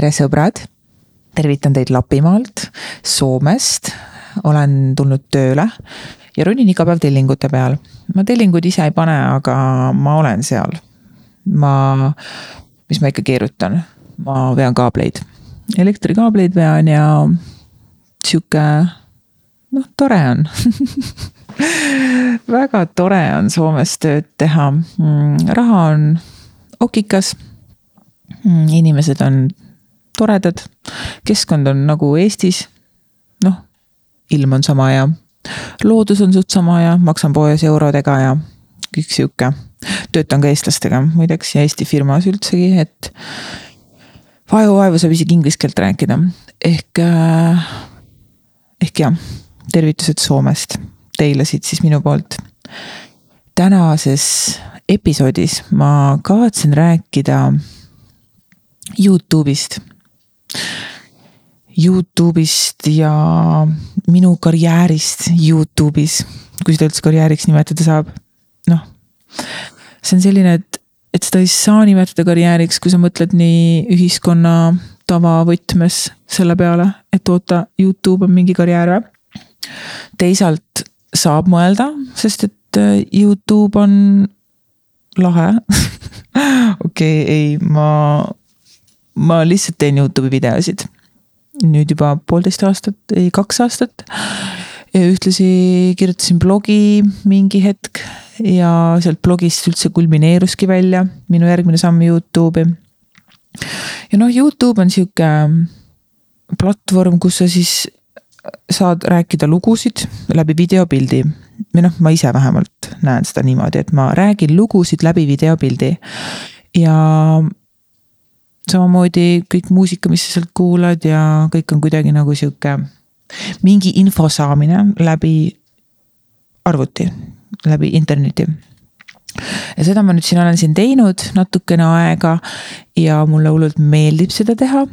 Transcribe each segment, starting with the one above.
tere, sõbrad. tervitan teid Lapimaalt, Soomest. olen tulnud tööle ja ronin iga päev tellingute peal. ma tellinguid ise ei pane, aga ma olen seal. ma, mis ma ikka keerutan, ma vean kaableid, elektrikaableid vean ja sihuke, noh, tore on väga tore on Soomes tööd teha, raha on okikas Mm, inimesed on toredad, keskkond on nagu Eestis. noh, ilm on sama ja loodus on suht sama ja maksan poes eurodega ja kõik sihuke. töötan ka eestlastega muideks ja Eesti firmas üldsegi, et vaevu-vaevu saab isegi inglise keelt rääkida, ehk äh,, ehk jah, tervitused Soomest teile siit siis minu poolt. tänases episoodis ma kavatsen rääkida Youtube'ist. Youtube'ist ja minu karjäärist Youtube'is, kui seda üldse karjääriks nimetada saab. noh, see on selline, et, et seda ei saa nimetada karjääriks, kui sa mõtled nii ühiskonna tavavõtmes selle peale, et oota, Youtube on mingi karjäär või? teisalt saab mõelda, sest et äh, Youtube on lahe okei okay,, ei, ma ma lihtsalt teen Youtube'i videosid. nüüd juba poolteist aastat, ei kaks aastat. ja ühtlasi kirjutasin blogi mingi hetk ja sealt blogist üldse kulmineeruski välja minu järgmine samm Youtube'i. ja noh, Youtube on sihuke platvorm, kus sa siis saad rääkida lugusid läbi videopildi või noh, ma ise vähemalt näen seda niimoodi, et ma räägin lugusid läbi videopildi. ja samamoodi kõik muusika, mis sa sealt kuulad ja kõik on kuidagi nagu sihuke mingi info saamine läbi arvuti, läbi interneti. ja seda ma nüüd siin olen siin teinud natukene aega ja mulle hullult meeldib seda teha.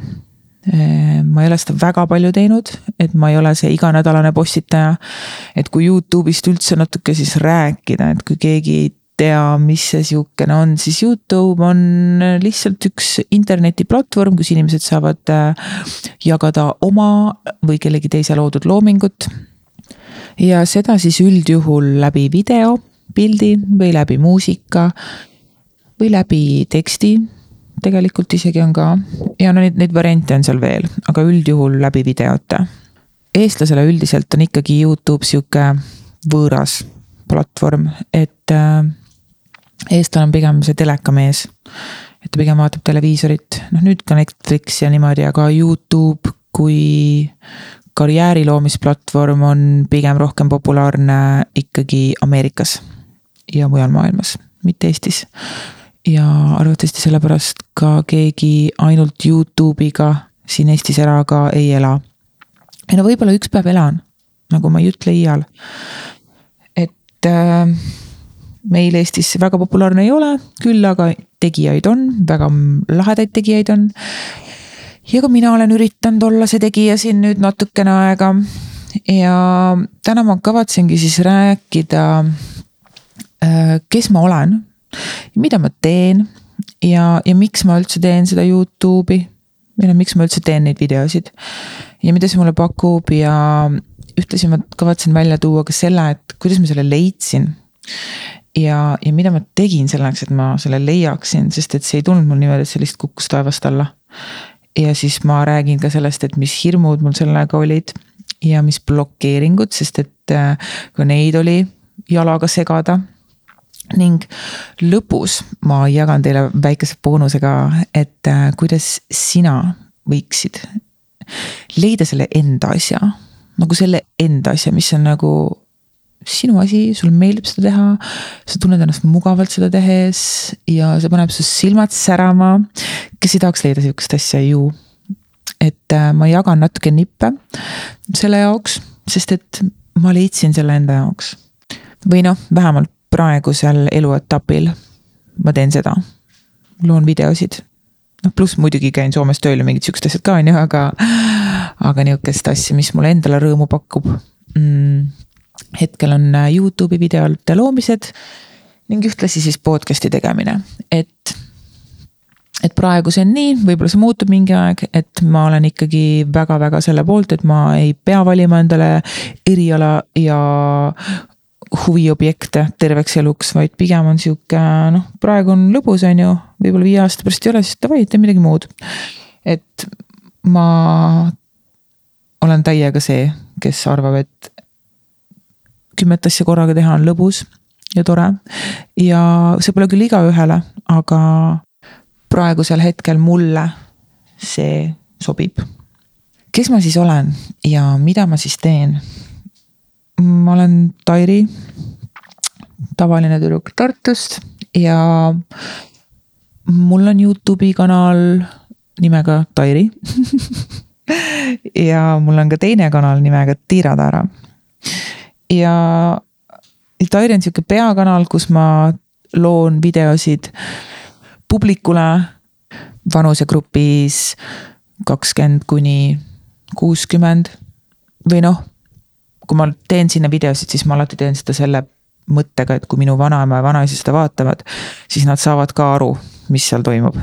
ma ei ole seda väga palju teinud, et ma ei ole see iganädalane postitaja. et kui Youtube'ist üldse natuke siis rääkida, et kui keegi tea, mis see sihukene on, siis Youtube on lihtsalt üks internetiplatvorm, kus inimesed saavad äh, jagada oma või kellegi teise loodud loomingut. ja seda siis üldjuhul läbi video, pildi või läbi muusika või läbi teksti tegelikult isegi on ka ja no neid, neid variante on seal veel, aga üldjuhul läbi videote. eestlasele üldiselt on ikkagi Youtube sihuke võõras platvorm, et äh, eestlane on pigem see telekamees. et ta pigem vaatab televiisorit, noh nüüd ka Netflix ja niimoodi, aga Youtube kui karjääri loomisplatvorm on pigem rohkem populaarne ikkagi Ameerikas ja mujal maailmas, mitte Eestis. ja arvatavasti sellepärast ka keegi ainult Youtube'iga siin Eestis ära ka ei ela. ei no võib-olla üks päev elan, nagu ma ei ütle iial. et äh, meil Eestis väga populaarne ei ole, küll aga tegijaid on, väga lahedaid tegijaid on. ja ka mina olen üritanud olla see tegija siin nüüd natukene aega. ja täna ma kavatsengi siis rääkida, äh, kes ma olen, mida ma teen ja, ja miks ma üldse teen seda Youtube'i või noh, miks ma üldse teen neid videosid ja mida see mulle pakub ja ühtlasi ma kavatsen välja tuua ka selle, et kuidas ma selle leidsin ja, ja mida ma tegin selleks, et ma selle leiaksin, sest et see ei tulnud mul niimoodi, et see lihtsalt kukkus taevast alla. ja siis ma räägin ka sellest, et mis hirmud mul sellega olid ja mis blokeeringud, sest et äh, ka neid oli jalaga segada. ning lõpus ma jagan teile väikese boonusega, et äh, kuidas sina võiksid leida selle enda asja, nagu selle enda asja, mis on nagu sinu asi, sulle meeldib seda teha. sa tunned ennast mugavalt seda tehes ja see paneb su silmad särama. kes ei tahaks leida sihukest asja ju. et äh, ma jagan natuke nippe selle jaoks, sest et ma leidsin selle enda jaoks. või noh, vähemalt praegusel eluetapil ma teen seda. loon videosid. noh, pluss muidugi käin Soomes tööl ja mingid siuksed asjad ka on ju, aga, aga nihukest asja, mis mulle endale rõõmu pakub mm hetkel on äh, Youtube'i videote loomised ning ühtlasi siis podcast'i tegemine, et et praegu see on nii, võib-olla see muutub mingi aeg, et ma olen ikkagi väga-väga selle poolt, et ma ei pea valima endale eriala ja huviobjekte terveks eluks, vaid pigem on sihuke noh, praegu on lõbus, on ju, võib-olla viie aasta pärast ei ole, siis davai, tee midagi muud. et ma olen täiega see, kes arvab, et kümmet asja korraga teha on lõbus ja tore. ja see pole küll igaühele, aga praegusel hetkel mulle see sobib. kes ma siis olen ja mida ma siis teen? ma olen Tairi, tavaline tüdruk Tartust ja mul on Youtube'i kanal nimega Tairi ja mul on ka teine kanal nimega Tiira Taara. Ja Tairi on sihuke peakanal, kus ma loon videosid publikule vanusegrupis kakskümmend kuni kuuskümmend. Või noh, kui ma teen sinna videosid, siis ma alati teen seda selle mõttega, et kui minu vanaema ja vanaisa seda vaatavad, siis nad saavad ka aru, mis seal toimub.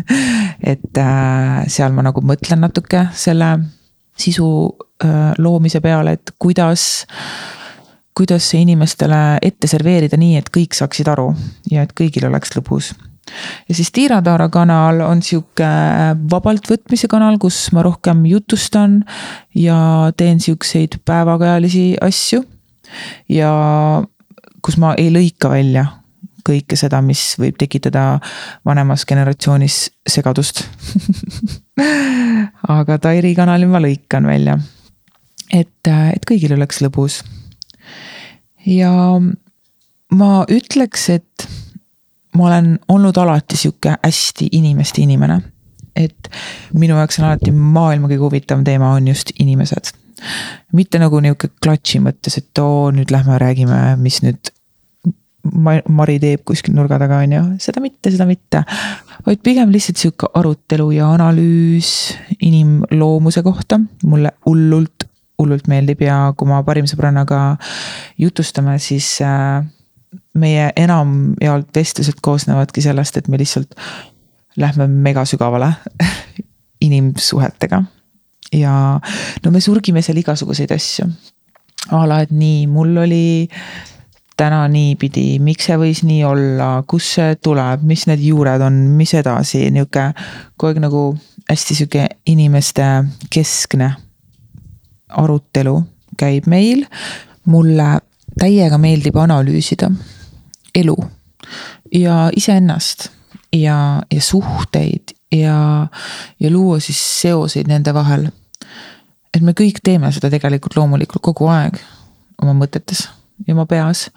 Et äh, seal ma nagu mõtlen natuke selle sisu loomise peale, et kuidas kuidas see inimestele ette serveerida nii, et kõik saaksid aru ja et kõigil oleks lõbus ja siis Tiira Taara kanal on sihuke vabalt võtmise kanal, kus ma rohkem jutustan ja teen siukseid päevakajalisi asju. ja kus ma ei lõika välja kõike seda, mis võib tekitada vanemas generatsioonis segadust aga Tairi kanali ma lõikan välja. Et, et kõigil oleks lõbus. ja ma ütleks, et ma olen olnud alati sihuke hästi inimeste inimene. et minu jaoks on alati maailma kõige huvitavam teema on just inimesed. mitte nagu nihuke klatši mõttes, et oo, nüüd lähme räägime, mis nüüd Mari teeb kuskil nurga taga, on ju, seda mitte, seda mitte. vaid pigem lihtsalt sihuke arutelu ja analüüs inimloomuse kohta, mulle hullult, hullult meeldib ja kui ma parima sõbrannaga jutustame, siis äh, meie enamjaolt vestlused koosnevadki sellest, et me lihtsalt lähme megasügavale inimsuhetega. ja no me surgime seal igasuguseid asju. a la, et nii, mul oli täna niipidi, miks see võis nii olla, kust see tuleb, mis need juured on, mis edasi, nihuke kogu aeg nagu hästi sihuke inimeste keskne arutelu käib meil. mulle täiega meeldib analüüsida elu ja iseennast ja, ja suhteid ja, ja luua siis seoseid nende vahel. et me kõik teeme seda tegelikult loomulikult kogu aeg oma mõtetes ja oma peas.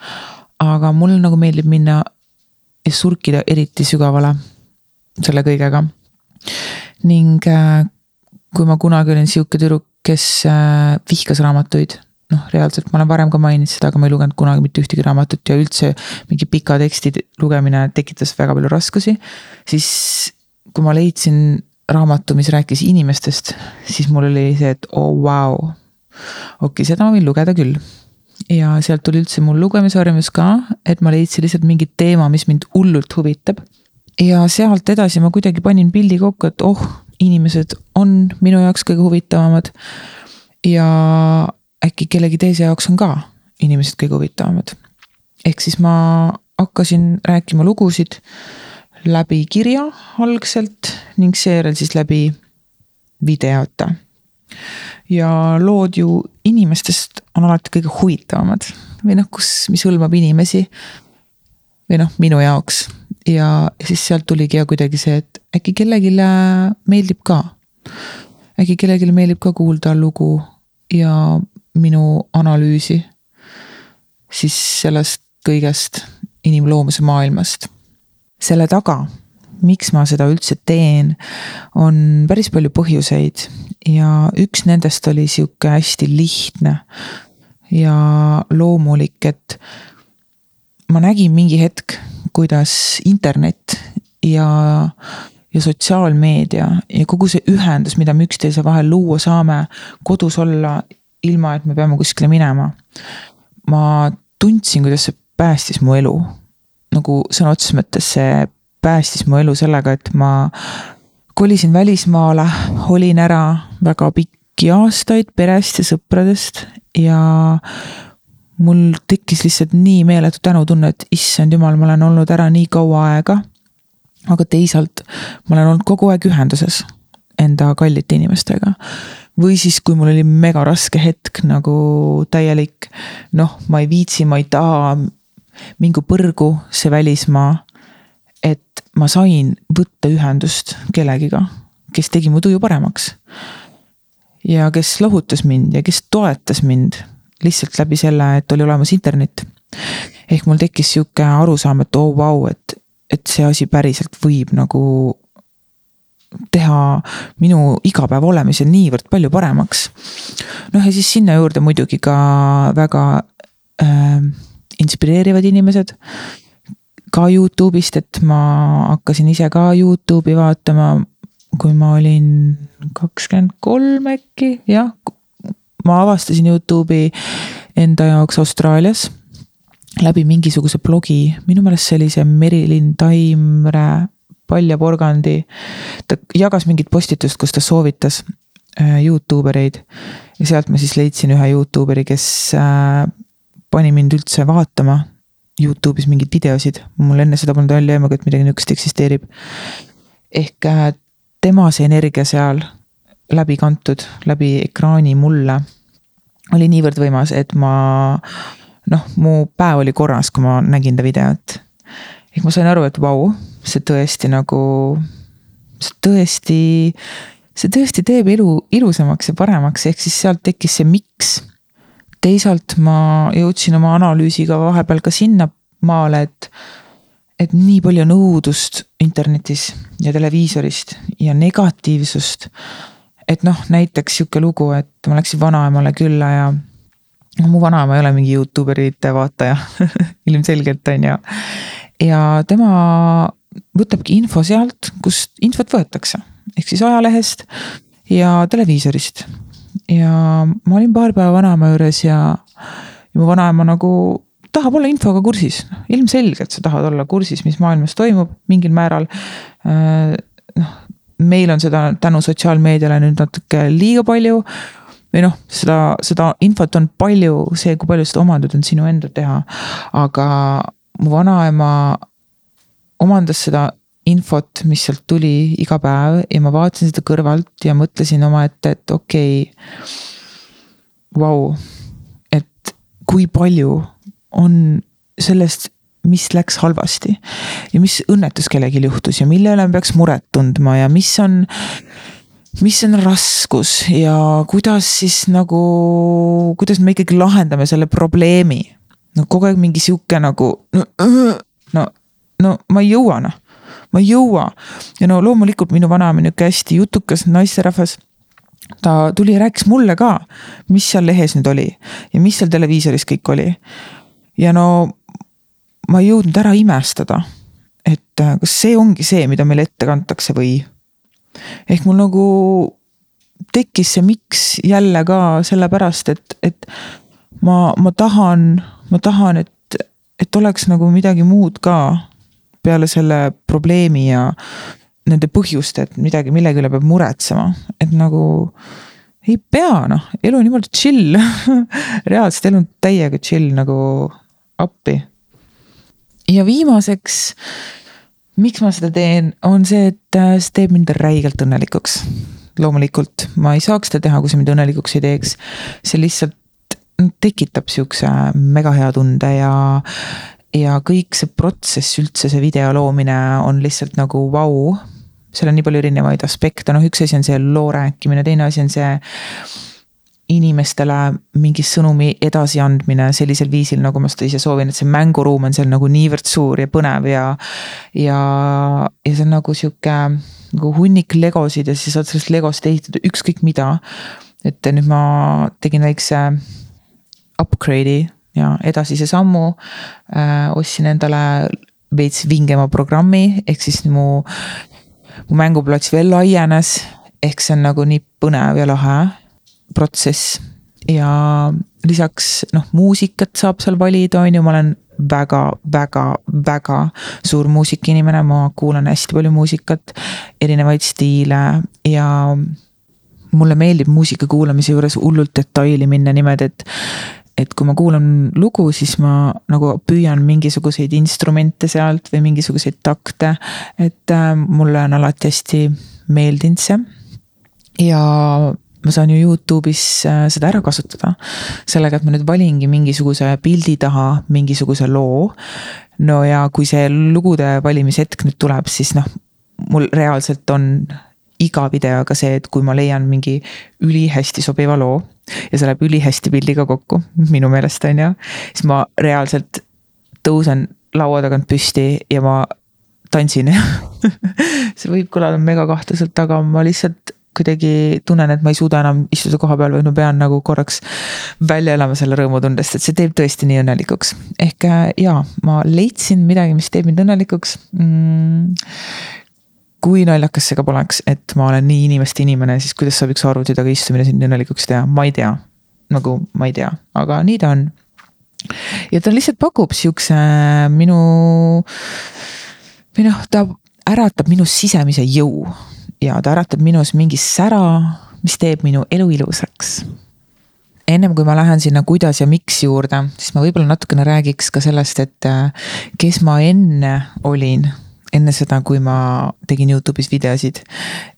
aga mulle nagu meeldib minna ja surkida eriti sügavale selle kõigega. ning äh, kui ma kunagi olin sihuke tüdruk, kes äh, vihkas raamatuid noh, reaalselt ma olen varem ka maininud seda, aga ma ei lugenud kunagi mitte ühtegi raamatut ja üldse mingi pika teksti lugemine tekitas väga palju raskusi. siis kui ma leidsin raamatu, mis rääkis inimestest, siis mul oli see, et oo oh, vau wow.. okei okay,, seda ma võin lugeda küll. ja sealt tuli üldse mul lugemisharjumus ka, et ma leidsin lihtsalt mingi teema, mis mind hullult huvitab. ja sealt edasi ma kuidagi panin pildi kokku, et oh, inimesed on minu jaoks kõige huvitavamad. ja äkki kellegi teise jaoks on ka inimesed kõige huvitavamad. ehk siis ma hakkasin rääkima lugusid läbi kirja algselt ning seejärel siis läbi videote. ja lood ju inimestest on alati kõige huvitavamad või noh, kus, mis hõlmab inimesi. või noh, minu jaoks ja siis sealt tuligi ja kuidagi see, et äkki kellelegi meeldib ka. äkki kellelegi meeldib ka kuulda lugu ja minu analüüsi siis sellest kõigest inimloomuse maailmast. selle taga, miks ma seda üldse teen, on päris palju põhjuseid ja üks nendest oli sihuke hästi lihtne ja loomulik, et ma nägin mingi hetk, kuidas internet ja ja sotsiaalmeedia ja kogu see ühendus, mida me üksteise vahel luua saame, kodus olla ilma et me peame kuskile minema. ma tundsin, kuidas see päästis mu elu. nagu sõna otseses mõttes see päästis mu elu sellega, et ma kolisin välismaale, olin ära väga pikki aastaid perest ja sõpradest ja mul tekkis lihtsalt nii meeletu tänutunne, et issand jumal, ma olen olnud ära nii kaua aega. aga teisalt ma olen olnud kogu aeg ühenduses enda kallite inimestega. või siis, kui mul oli mega raske hetk nagu täielik noh, ma ei viitsi, ma ei taha, mingu põrgu see välismaa. et ma sain võtta ühendust kellegiga, kes tegi mu tuju paremaks. ja kes lohutas mind ja kes toetas mind lihtsalt läbi selle, et oli olemas internet. ehk mul tekkis sihuke arusaam, et oo oh, vau, et, et see asi päriselt võib nagu teha minu igapäeva olemise niivõrd palju paremaks. noh, ja siis sinna juurde muidugi ka väga äh, inspireerivad inimesed. ka Youtube'ist, et ma hakkasin ise ka Youtube'i vaatama, kui ma olin kakskümmend kolm äkki, jah. Ma avastasin Youtube'i enda jaoks Austraalias läbi mingisuguse blogi, minu meelest see oli see Merilin Taimre Palja Porgandi. ta jagas mingit postitust, kus ta soovitas äh, Youtube ereid ja sealt ma siis leidsin ühe Youtuberi, kes äh, pani mind üldse vaatama Youtube'is mingeid videosid, mul enne seda polnud välja aimugi, et midagi niisugust eksisteerib. ehk äh, tema see energia seal läbi kantud, läbi ekraani mulle oli niivõrd võimas, et ma noh, mu päev oli korras, kui ma nägin ta videot. ehk ma sain aru, et vau see tõesti nagu, see tõesti, see tõesti teeb elu ilusamaks ja paremaks, ehk siis sealt tekkis see miks. teisalt ma jõudsin oma analüüsiga vahepeal ka sinnamaale, et, et nii palju on õudust internetis ja televiisorist ja negatiivsust. Et noh, näiteks sihuke lugu, et ma läksin vanaemale külla ja no mu vanaema ei ole mingi Youtube erite vaataja ilmselgelt on ju. ja tema võtabki info sealt, kust infot võetakse, ehk siis ajalehest ja televiisorist. ja ma olin paar päeva vanaema juures ja, ja mu vanaema nagu tahab olla infoga kursis, ilmselgelt sa tahad olla kursis, mis maailmas toimub mingil määral. Äh, noh, meil on seda tänu sotsiaalmeediale nüüd natuke liiga palju või noh, seda, seda infot on palju, see, kui palju seda omandad, on sinu enda teha. aga mu vanaema omandas seda infot, mis sealt tuli iga päev ja ma vaatasin seda kõrvalt ja mõtlesin omaette, et okei okay,. Vau, et kui palju on sellest, mis läks halvasti ja mis õnnetus kellelgi juhtus ja mille üle peaks muret tundma ja mis on mis on raskus ja kuidas siis nagu, kuidas me ikkagi lahendame selle probleemi. no kogu aeg mingi sihuke nagu no, no no ma ei jõua noh, ma ei jõua. ja no loomulikult minu vanaema nihuke hästi jutukas naisterahvas ta tuli ja rääkis mulle ka, mis seal lehes nüüd oli ja mis seal televiisoris kõik oli. ja no ma ei jõudnud ära imestada, et äh, kas see ongi see, mida meile ette kantakse või. ehk mul nagu tekkis see miks jälle ka sellepärast, et, et ma, ma tahan, ma tahan, et, et oleks nagu midagi muud ka peale selle probleemi ja nende põhjuste, et midagi, millegi üle peab muretsema, et nagu ei pea noh, elu on niivõrd chill reaalselt elu on täiega chill nagu appi. Ja viimaseks, miks ma seda teen, on see, et äh, see teeb mind räigelt õnnelikuks. loomulikult ma ei saaks seda teha, kui see mind õnnelikuks ei teeks. see lihtsalt tekitab siukse mega hea tunde ja, ja kõik see protsess üldse, see video loomine on lihtsalt nagu vau wow.. seal on nii palju erinevaid aspekte, noh, üks asi on see loo rääkimine, teine asi on see inimestele mingi sõnumi edasiandmine sellisel viisil, nagu ma seda ise soovin, et see mänguruum on seal nagu niivõrd suur ja põnev ja. ja, ja see on nagu sihuke nagu hunnik legosid ja siis saad sellest legost ehitada ükskõik mida. et nüüd ma tegin väikse upgrade'i ja edasise sammu äh, ostsin endale veits vingema programmi, ehk siis mu, mu mänguplats veel laienes. ehk see on nagu nii põnev ja lahe protsess. ja lisaks noh, muusikat saab seal valida, on ju, ma olen väga, väga, väga suur muusikainimene, ma kuulan hästi palju muusikat, erinevaid stiile ja mulle meeldib muusika kuulamise juures hullult detaili minna niimoodi, et et kui ma kuulan lugu, siis ma nagu püüan mingisuguseid instrumente sealt või mingisuguseid takte. et äh, mulle on alati hästi meeldinud see. ja ma saan ju Youtube'is äh, seda ära kasutada. sellega, et ma nüüd valingi mingisuguse pildi taha mingisuguse loo. no ja kui see lugude valimishetk nüüd tuleb, siis noh, mul reaalselt on iga videoga see, et kui ma leian mingi ülihästi sobiva loo ja see läheb ülihästi pildiga kokku, minu meelest on ju. siis ma reaalselt tõusen laua tagant püsti ja ma tantsin see võib kõlada mega kahtlaselt, aga ma lihtsalt kuidagi tunnen, et ma ei suuda enam istuda koha peal, vaid ma pean nagu korraks välja elama selle rõõmutundest, et see teeb tõesti nii õnnelikuks. ehk äh, jaa, ma leidsin midagi, mis teeb mind õnnelikuks mm kui naljakas see ka poleks, et ma olen nii inimeste inimene, siis kuidas saab üks arvuti taga istumine sind õnnelikuks teha, ma ei tea. nagu ma ei tea, aga nii ta on. ja ta lihtsalt pakub siukse minu või noh, ta äratab minus sisemise jõu ja ta äratab minus mingi sära, mis teeb minu elu ilusaks. Ennem kui ma lähen sinna kuidas ja miks juurde, siis ma võib-olla natukene räägiks ka sellest, et kes ma enne olin. Enne seda, kui ma tegin Youtube'is videosid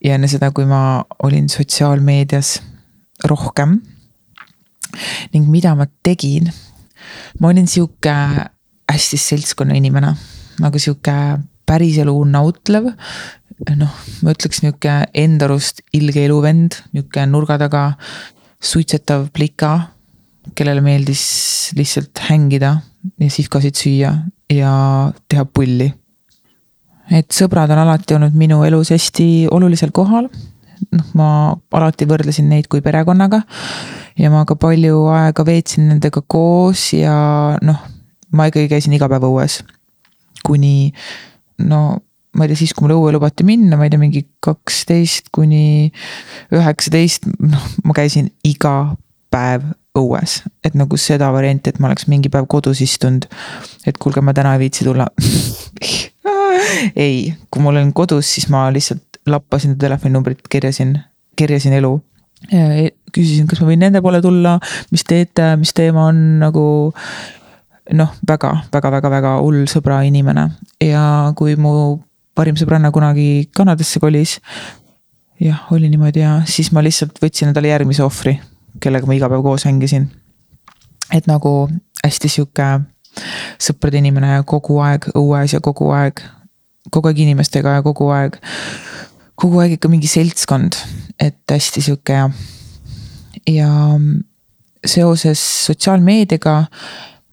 ja enne seda, kui ma olin sotsiaalmeedias rohkem. ning mida ma tegin, ma olin sihuke hästi seltskonna inimene, nagu sihuke päriselu nautlev. noh, ma ütleks nihuke enda arust ilge eluvend, nihuke nurga taga suitsetav plika, kellele meeldis lihtsalt hängida ja sihvkasid süüa ja teha pulli et sõbrad on alati olnud minu elus hästi olulisel kohal. noh, ma alati võrdlesin neid kui perekonnaga ja ma ka palju aega veetsin nendega koos ja noh, ma ikkagi käisin iga päev õues. kuni no ma ei tea, siis kui mul õue lubati minna, ma ei tea, mingi kaksteist kuni üheksateist, noh, ma käisin iga päev õues, et nagu seda varianti, et ma oleks mingi päev kodus istunud. et kuulge, ma täna ei viitsi tulla ei, kui ma olin kodus, siis ma lihtsalt lappasin telefoninumbrit, kerjasin, kerjasin elu. Küsisin, kas ma võin nende poole tulla, mis teete, mis teema on nagu noh, väga, väga, väga, väga hull sõbra inimene ja kui mu parim sõbranna kunagi Kanadasse kolis. jah, oli niimoodi ja siis ma lihtsalt võtsin endale järgmise ohvri, kellega ma iga päev koos hängisin. et nagu hästi sihuke sõprade inimene kogu aeg õues ja kogu aeg kogu aeg inimestega ja kogu aeg, kogu aeg ikka mingi seltskond, et hästi sihuke ja. ja seoses sotsiaalmeediaga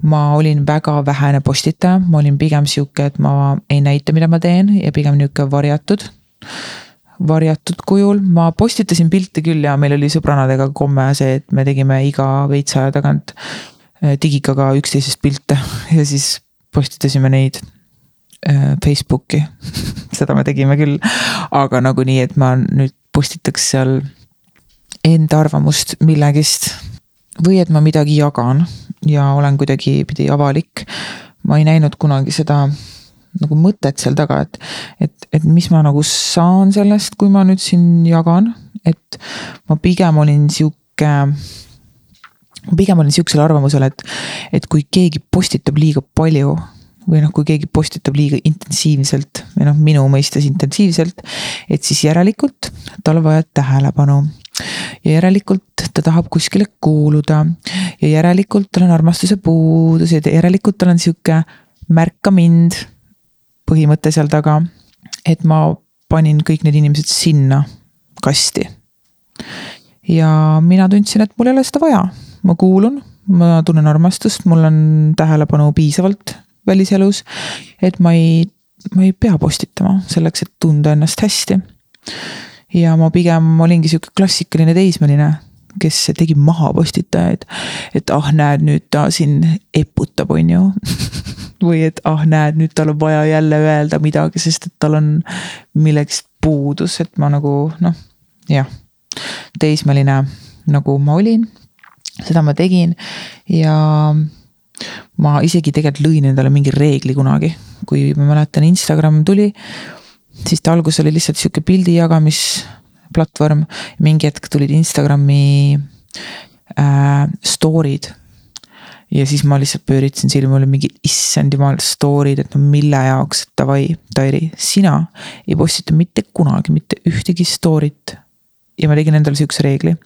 ma olin väga vähene postitaja, ma olin pigem sihuke, et ma ei näita, mida ma teen ja pigem nihuke varjatud. Varjatud kujul, ma postitasin pilte küll ja meil oli sõbrannadega komme see, et me tegime iga veits aja tagant äh, digikaga üksteisest pilte ja siis postitasime neid Äh, Facebooki. Seda me tegime küll, aga nagu nii, et ma nüüd postitaks seal enda arvamust millegist. Või et ma midagi jagan ja olen kuidagipidi avalik. ma ei näinud kunagi seda nagu mõtet seal taga, et, et, et mis ma nagu saan sellest, kui ma nüüd siin jagan, et ma pigem olin sihuke pigem olin sihukesel arvamusel, et, et kui keegi postitab liiga palju või noh, kui keegi postitab liiga intensiivselt või noh, minu mõistes intensiivselt, et siis järelikult tal on vaja tähelepanu. Ja järelikult ta tahab kuskile kuuluda ja järelikult tal on armastuse puudused ja järelikult tal on sihuke märka mind põhimõte seal taga. et ma panin kõik need inimesed sinna kasti. ja mina tundsin, et mul ei ole seda vaja, ma kuulun ma tunnen armastust, mul on tähelepanu piisavalt väliselus. et ma ei, ma ei pea postitama selleks, et tunda ennast hästi. Ja ma pigem olingi sihuke klassikaline teismeline, kes tegi maha postitajaid. et ah, näed, nüüd ta siin eputab, on ju või et ah, näed, nüüd tal on vaja jälle öelda midagi, sest et tal on millegist puudus, et ma nagu noh, jah, teismeline nagu ma olin seda ma tegin. Ja ma isegi tegelikult lõin endale mingi reegli kunagi, kui ma mäletan, Instagram tuli, siis ta alguses oli lihtsalt sihuke pildi jagamisplatvorm. mingi hetk tulid Instagrami äh, story'd. ja siis ma lihtsalt pööritasin silma, oli mingi issand jumal story'd, et no mille jaoks, et davai, Tairi, sina ei postita mitte kunagi mitte ühtegi story't. ja ma tegin endale sihukese reegli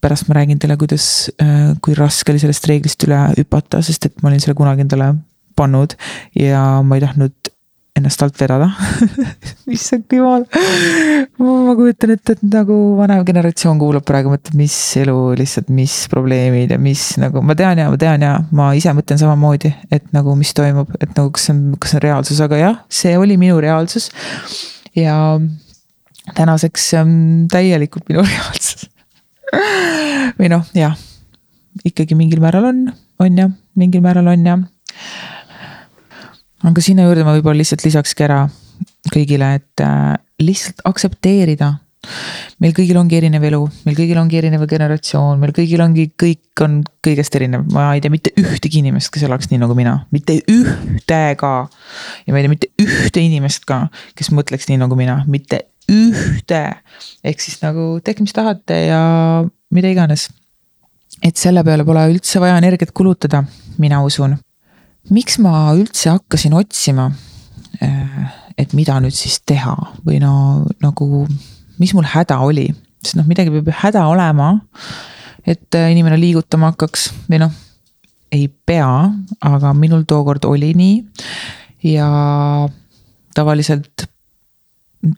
pärast ma räägin teile, kuidas, äh, kui raske oli sellest reeglist üle hüpata, sest et ma olin selle kunagi endale pannud ja ma ei tahtnud ennast alt vedada issand jumal. ma kujutan ette, et nagu vanem generatsioon kuulab praegu, mõtleb, mis elu lihtsalt, mis probleemid ja mis nagu ma tean ja ma tean ja ma ise mõtlen samamoodi, et nagu, mis toimub, et nagu kas see on, kas see on reaalsus, aga jah, see oli minu reaalsus. ja tänaseks see on täielikult minu reaalsus või noh, jah, ikkagi mingil määral on, on ju, mingil määral on jah. Aga sinna juurde ma võib-olla lihtsalt lisakski ära kõigile, et äh, lihtsalt aktsepteerida meil kõigil ongi erinev elu, meil kõigil ongi erinev generatsioon, meil kõigil ongi, kõik on kõigest erinev, ma ei tea mitte ühtegi inimest, kes elaks nii nagu mina, mitte ühte ka. ja ma ei tea mitte ühte inimest ka, kes mõtleks nii nagu mina, mitte ühte. ehk siis nagu tehke, mis tahate ja mida iganes. et selle peale pole üldse vaja energiat kulutada, mina usun. Miks ma üldse hakkasin otsima, eh, et mida nüüd siis teha või no nagu, mis mul häda oli, sest noh, midagi peab ju häda olema. et eh, inimene liigutama hakkaks või noh, ei pea, aga minul tookord oli nii ja tavaliselt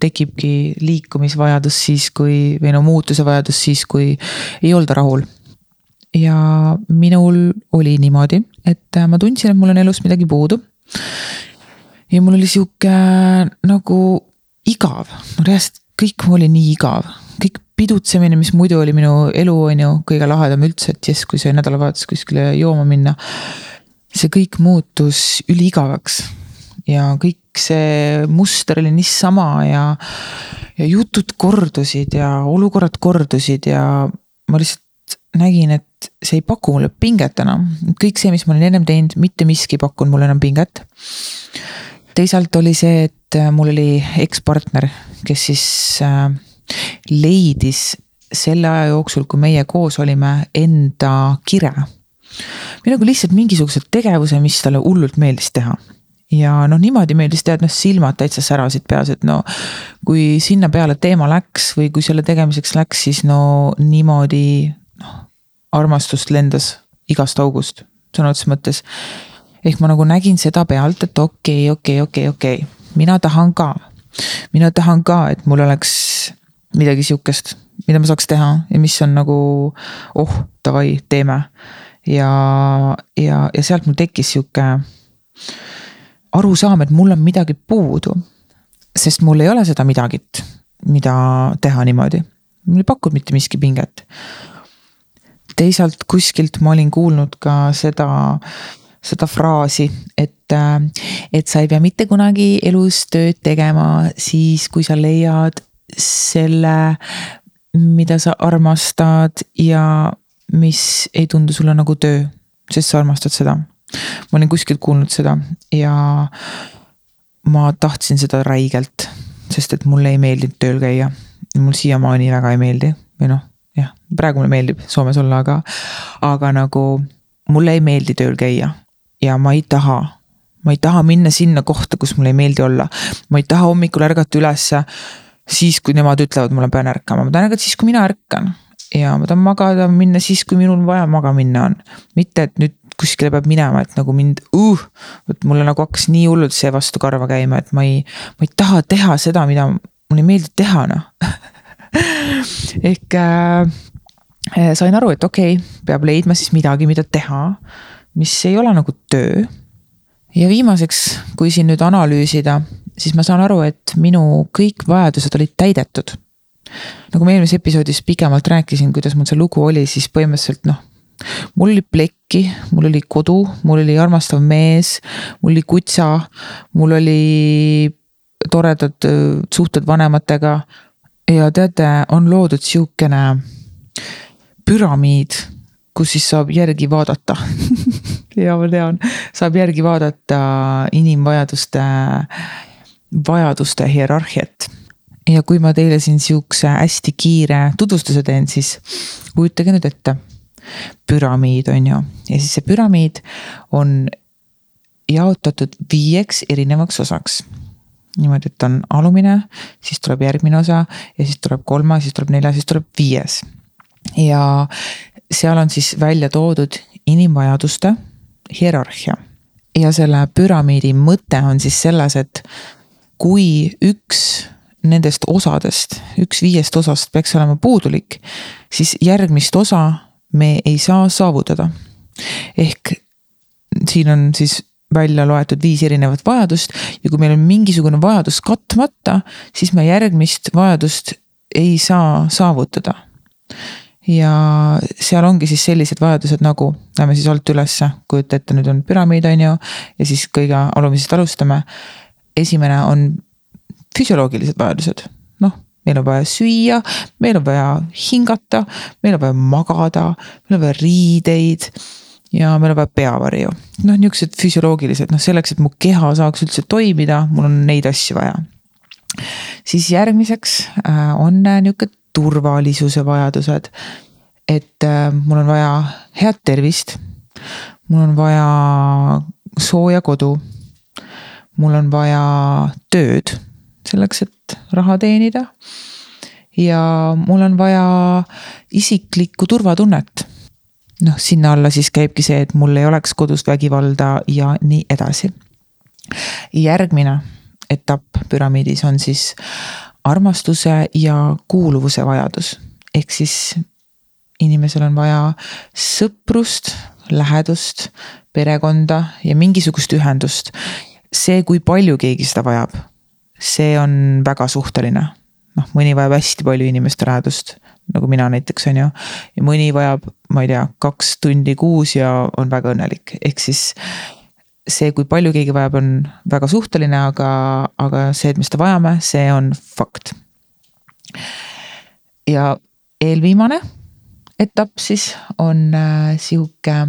tekibki liikumisvajadus siis, kui või no muutuse vajadus siis, kui ei olda rahul. Ja minul oli niimoodi, et ma tundsin, et mul on elus midagi puudu. ja mul oli sihuke nagu igav, no reaalselt kõik oli nii igav, kõik pidutsemine, mis muidu oli minu elu, on ju, kõige lahedam üldse, et jess, kui sai nädalavahetus kuskile jooma minna. see kõik muutus üliigavaks ja kõik see muster oli niisama ja, ja jutud kordusid ja olukorrad kordusid ja ma lihtsalt nägin, et see ei paku mulle pinget enam. kõik see, mis ma olin ennem teinud, mitte miski ei pakkunud mulle enam pinget. teisalt oli see, et mul oli ekspartner, kes siis äh, leidis selle aja jooksul, kui meie koos olime, enda kire või nagu lihtsalt mingisuguse tegevuse, mis talle hullult meeldis teha ja noh, niimoodi meeldis teha, et noh, silmad täitsa särasid peas, et no kui sinna peale teema läks või kui selle tegemiseks läks, siis no niimoodi noh, armastust lendas igast august, sõna otseses mõttes. ehk ma nagu nägin seda pealt, et okei okay,, okei okay,, okei okay,, okei okay., mina tahan ka. mina tahan ka, et mul oleks midagi sihukest, mida ma saaks teha ja mis on nagu oh, davai, teeme. ja, ja, ja sealt mul tekkis sihuke arusaam, et mul on midagi puudu. sest mul ei ole seda midagit, mida teha niimoodi. mul ei pakunud mitte miski pinget. Teisalt kuskilt ma olin kuulnud ka seda, seda fraasi, et, et sa ei pea mitte kunagi elus tööd tegema siis, kui sa leiad selle, mida sa armastad ja mis ei tundu sulle nagu töö, sest sa armastad seda ma olin kuskilt kuulnud seda ja ma tahtsin seda räigelt, sest et mulle ei meeldinud tööl käia. mul siiamaani väga ei meeldi või noh, jah, praegu mulle meeldib Soomes olla, aga, aga nagu mulle ei meeldi tööl käia ja ma ei taha ma ei taha minna sinna kohta, kus mulle ei meeldi olla. ma ei taha hommikul ärgata ülesse siis, kui nemad ütlevad, ma pean ärkama, ma tahan ärgata siis, kui mina ärkan. ja ma tahan magada, minna siis, kui minul vaja magama minna on. mitte, et nüüd kuskile peab minema, et nagu mind uh,, vot mulle nagu hakkas nii hullult see vastu karva käima, et ma ei, ma ei taha teha seda, mida mulle ei meeldi teha, noh ehk äh, sain aru, et okei okay,, peab leidma siis midagi, mida teha, mis ei ole nagu töö. ja viimaseks, kui siin nüüd analüüsida, siis ma saan aru, et minu kõik vajadused olid täidetud nagu ma eelmises episoodis pikemalt rääkisin, kuidas mul see lugu oli, siis põhimõtteliselt noh, mul oli plekki, mul oli kodu, mul oli armastav mees, mul oli kutsa, mul oli toredad äh, suhted vanematega. Ja teate, on loodud sihukene püramiid, kus siis saab järgi vaadata ja ma tean, saab järgi vaadata inimvajaduste, vajaduste hierarhiat. ja kui ma teile siin sihukese hästi kiire tutvustuse teen, siis kujutage nüüd ette. püramiid on ju, ja siis see püramiid on jaotatud viieks erinevaks osaks niimoodi, et on alumine, siis tuleb järgmine osa ja siis tuleb kolmas, siis tuleb neljas, siis tuleb viies. ja seal on siis välja toodud inimvajaduste hierarhia. ja selle püramiidi mõte on siis selles, et kui üks nendest osadest, üks viiest osast peaks olema puudulik, siis järgmist osa me ei saa saavutada. ehk siin on siis välja loetud viis erinevat vajadust ja kui meil on mingisugune vajadus katmata, siis me järgmist vajadust ei saa saavutada. Ja seal ongi siis sellised vajadused nagu, lähme siis alt ülesse, kujuta ette, nüüd on püramiid, on ju, ja siis kõige alumisest alustame. esimene on füsioloogilised vajadused, noh, meil on vaja süüa, meil on vaja hingata, meil on vaja magada, meil on vaja riideid ja meil on vaja peavarju. noh, niuksed füsioloogilised, noh selleks, et mu keha saaks üldse toimida, mul on neid asju vaja. siis järgmiseks äh, on äh, nihuke turvalisuse vajadused. et äh, mul on vaja head tervist. mul on vaja sooja kodu. mul on vaja tööd selleks, et raha teenida. ja mul on vaja isiklikku turvatunnet. Noh, sinna alla siis käibki see, et mul ei oleks kodus vägivalda ja nii edasi. järgmine etapp püramiidis on siis armastuse ja kuuluvuse vajadus. ehk siis inimesel on vaja sõprust, lähedust, perekonda ja mingisugust ühendust. see, kui palju keegi seda vajab, see on väga suhteline. noh, mõni vajab hästi palju inimeste lähedust, nagu mina näiteks on ju. ja mõni vajab, ma ei tea, kaks tundi kuus ja on väga õnnelik, ehk siis see, kui palju keegi vajab, on väga suhteline, aga, aga see, et me seda vajame, see on fakt. ja eelviimane etapp siis on äh, sihuke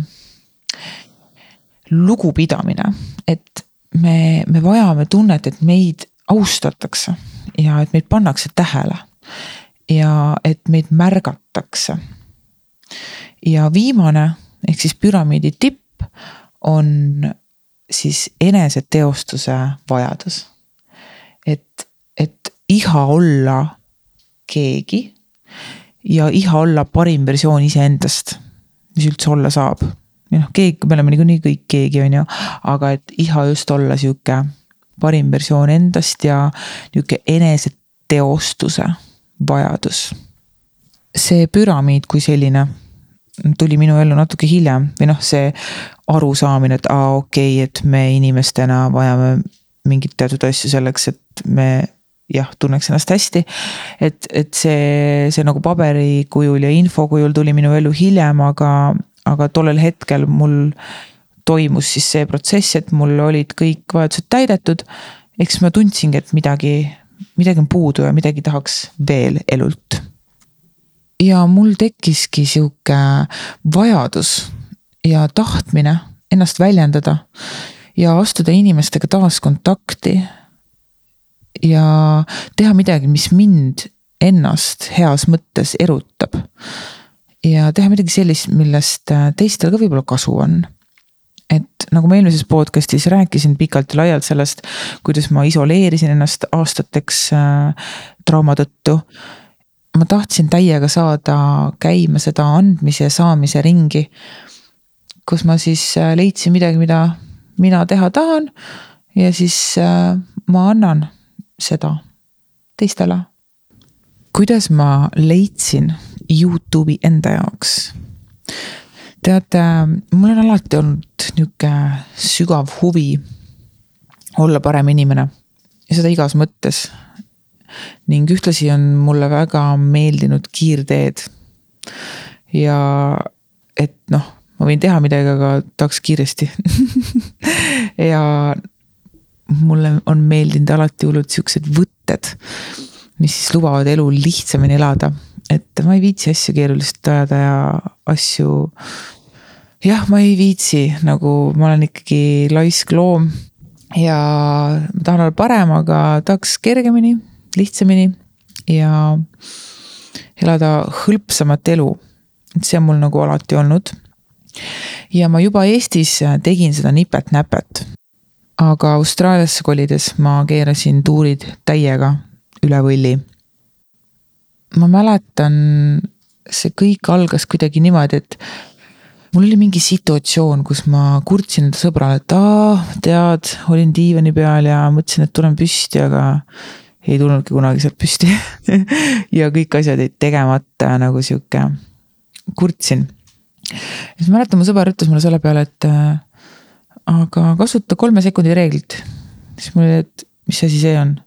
lugupidamine, et me, me vajame tunnet, et meid austatakse ja et meid pannakse tähele ja et meid märgatakse. ja viimane ehk siis püramiidi tipp on siis eneseteostuse vajadus. et, et iha olla keegi ja iha olla parim versioon iseendast, mis üldse olla saab. või noh, keegi, me oleme niikuinii kõik keegi, on ju, aga et iha just olla sihuke parim versioon endast ja nihuke eneseteostuse vajadus. see püramiid kui selline tuli minu ellu natuke hiljem või noh, see arusaamine, et aa, okei okay,, et me inimestena vajame mingeid teatud asju selleks, et me jah, tunneks ennast hästi. et, et see, see nagu paberi kujul ja info kujul tuli minu ellu hiljem, aga, aga tollel hetkel mul toimus siis see protsess, et mul olid kõik vajadused täidetud. siis ma tundsingi, et midagi, midagi on puudu ja midagi tahaks veel elult. ja mul tekkiski sihuke vajadus ja tahtmine ennast väljendada ja astuda inimestega taas kontakti. ja teha midagi, mis mind ennast heas mõttes erutab. ja teha midagi sellist, millest teistel ka võib-olla kasu on. Et nagu ma eelmises podcast'is rääkisin pikalt ja laialt sellest, kuidas ma isoleerisin ennast aastateks äh, trauma tõttu ma tahtsin täiega saada käima seda andmise ja saamise ringi kus ma siis äh, leidsin midagi, mida mina teha tahan. ja siis äh, ma annan seda teistele. kuidas ma leidsin Youtube'i enda jaoks? Teate, mul on alati olnud nihuke sügav huvi olla parem inimene ja seda igas mõttes. ning ühtlasi on mulle väga meeldinud kiirteed. ja et noh ma võin teha midagi, aga tahaks kiiresti ja mulle on meeldinud alati hullult siuksed võtted, mis siis lubavad elu lihtsamini elada. Et ma ei viitsi asju keeruliselt ajada ja asju. jah, ma ei viitsi, nagu ma olen ikkagi laisk loom ja ma tahan olla parem, aga tahaks kergemini, lihtsamini ja elada hõlpsamat elu. et see on mul nagu alati olnud. ja ma juba Eestis tegin seda nipet-näpet. aga Austraaliasse kolides ma keerasin tuurid täiega üle võlli ma mäletan, see kõik algas kuidagi niimoodi, et mul oli mingi situatsioon, kus ma kurtsin enda sõbrale, et aa, tead, olin diivani peal ja mõtlesin, et tulen püsti, aga ei tulnudki kunagi sealt püsti ja kõik asjad jäid tegemata nagu sihuke, kurtsin. siis mäletan, mu sõber ütles mulle selle peale, et äh, aga kasuta kolme sekundi reeglit. siis mul oli, et mis asi see on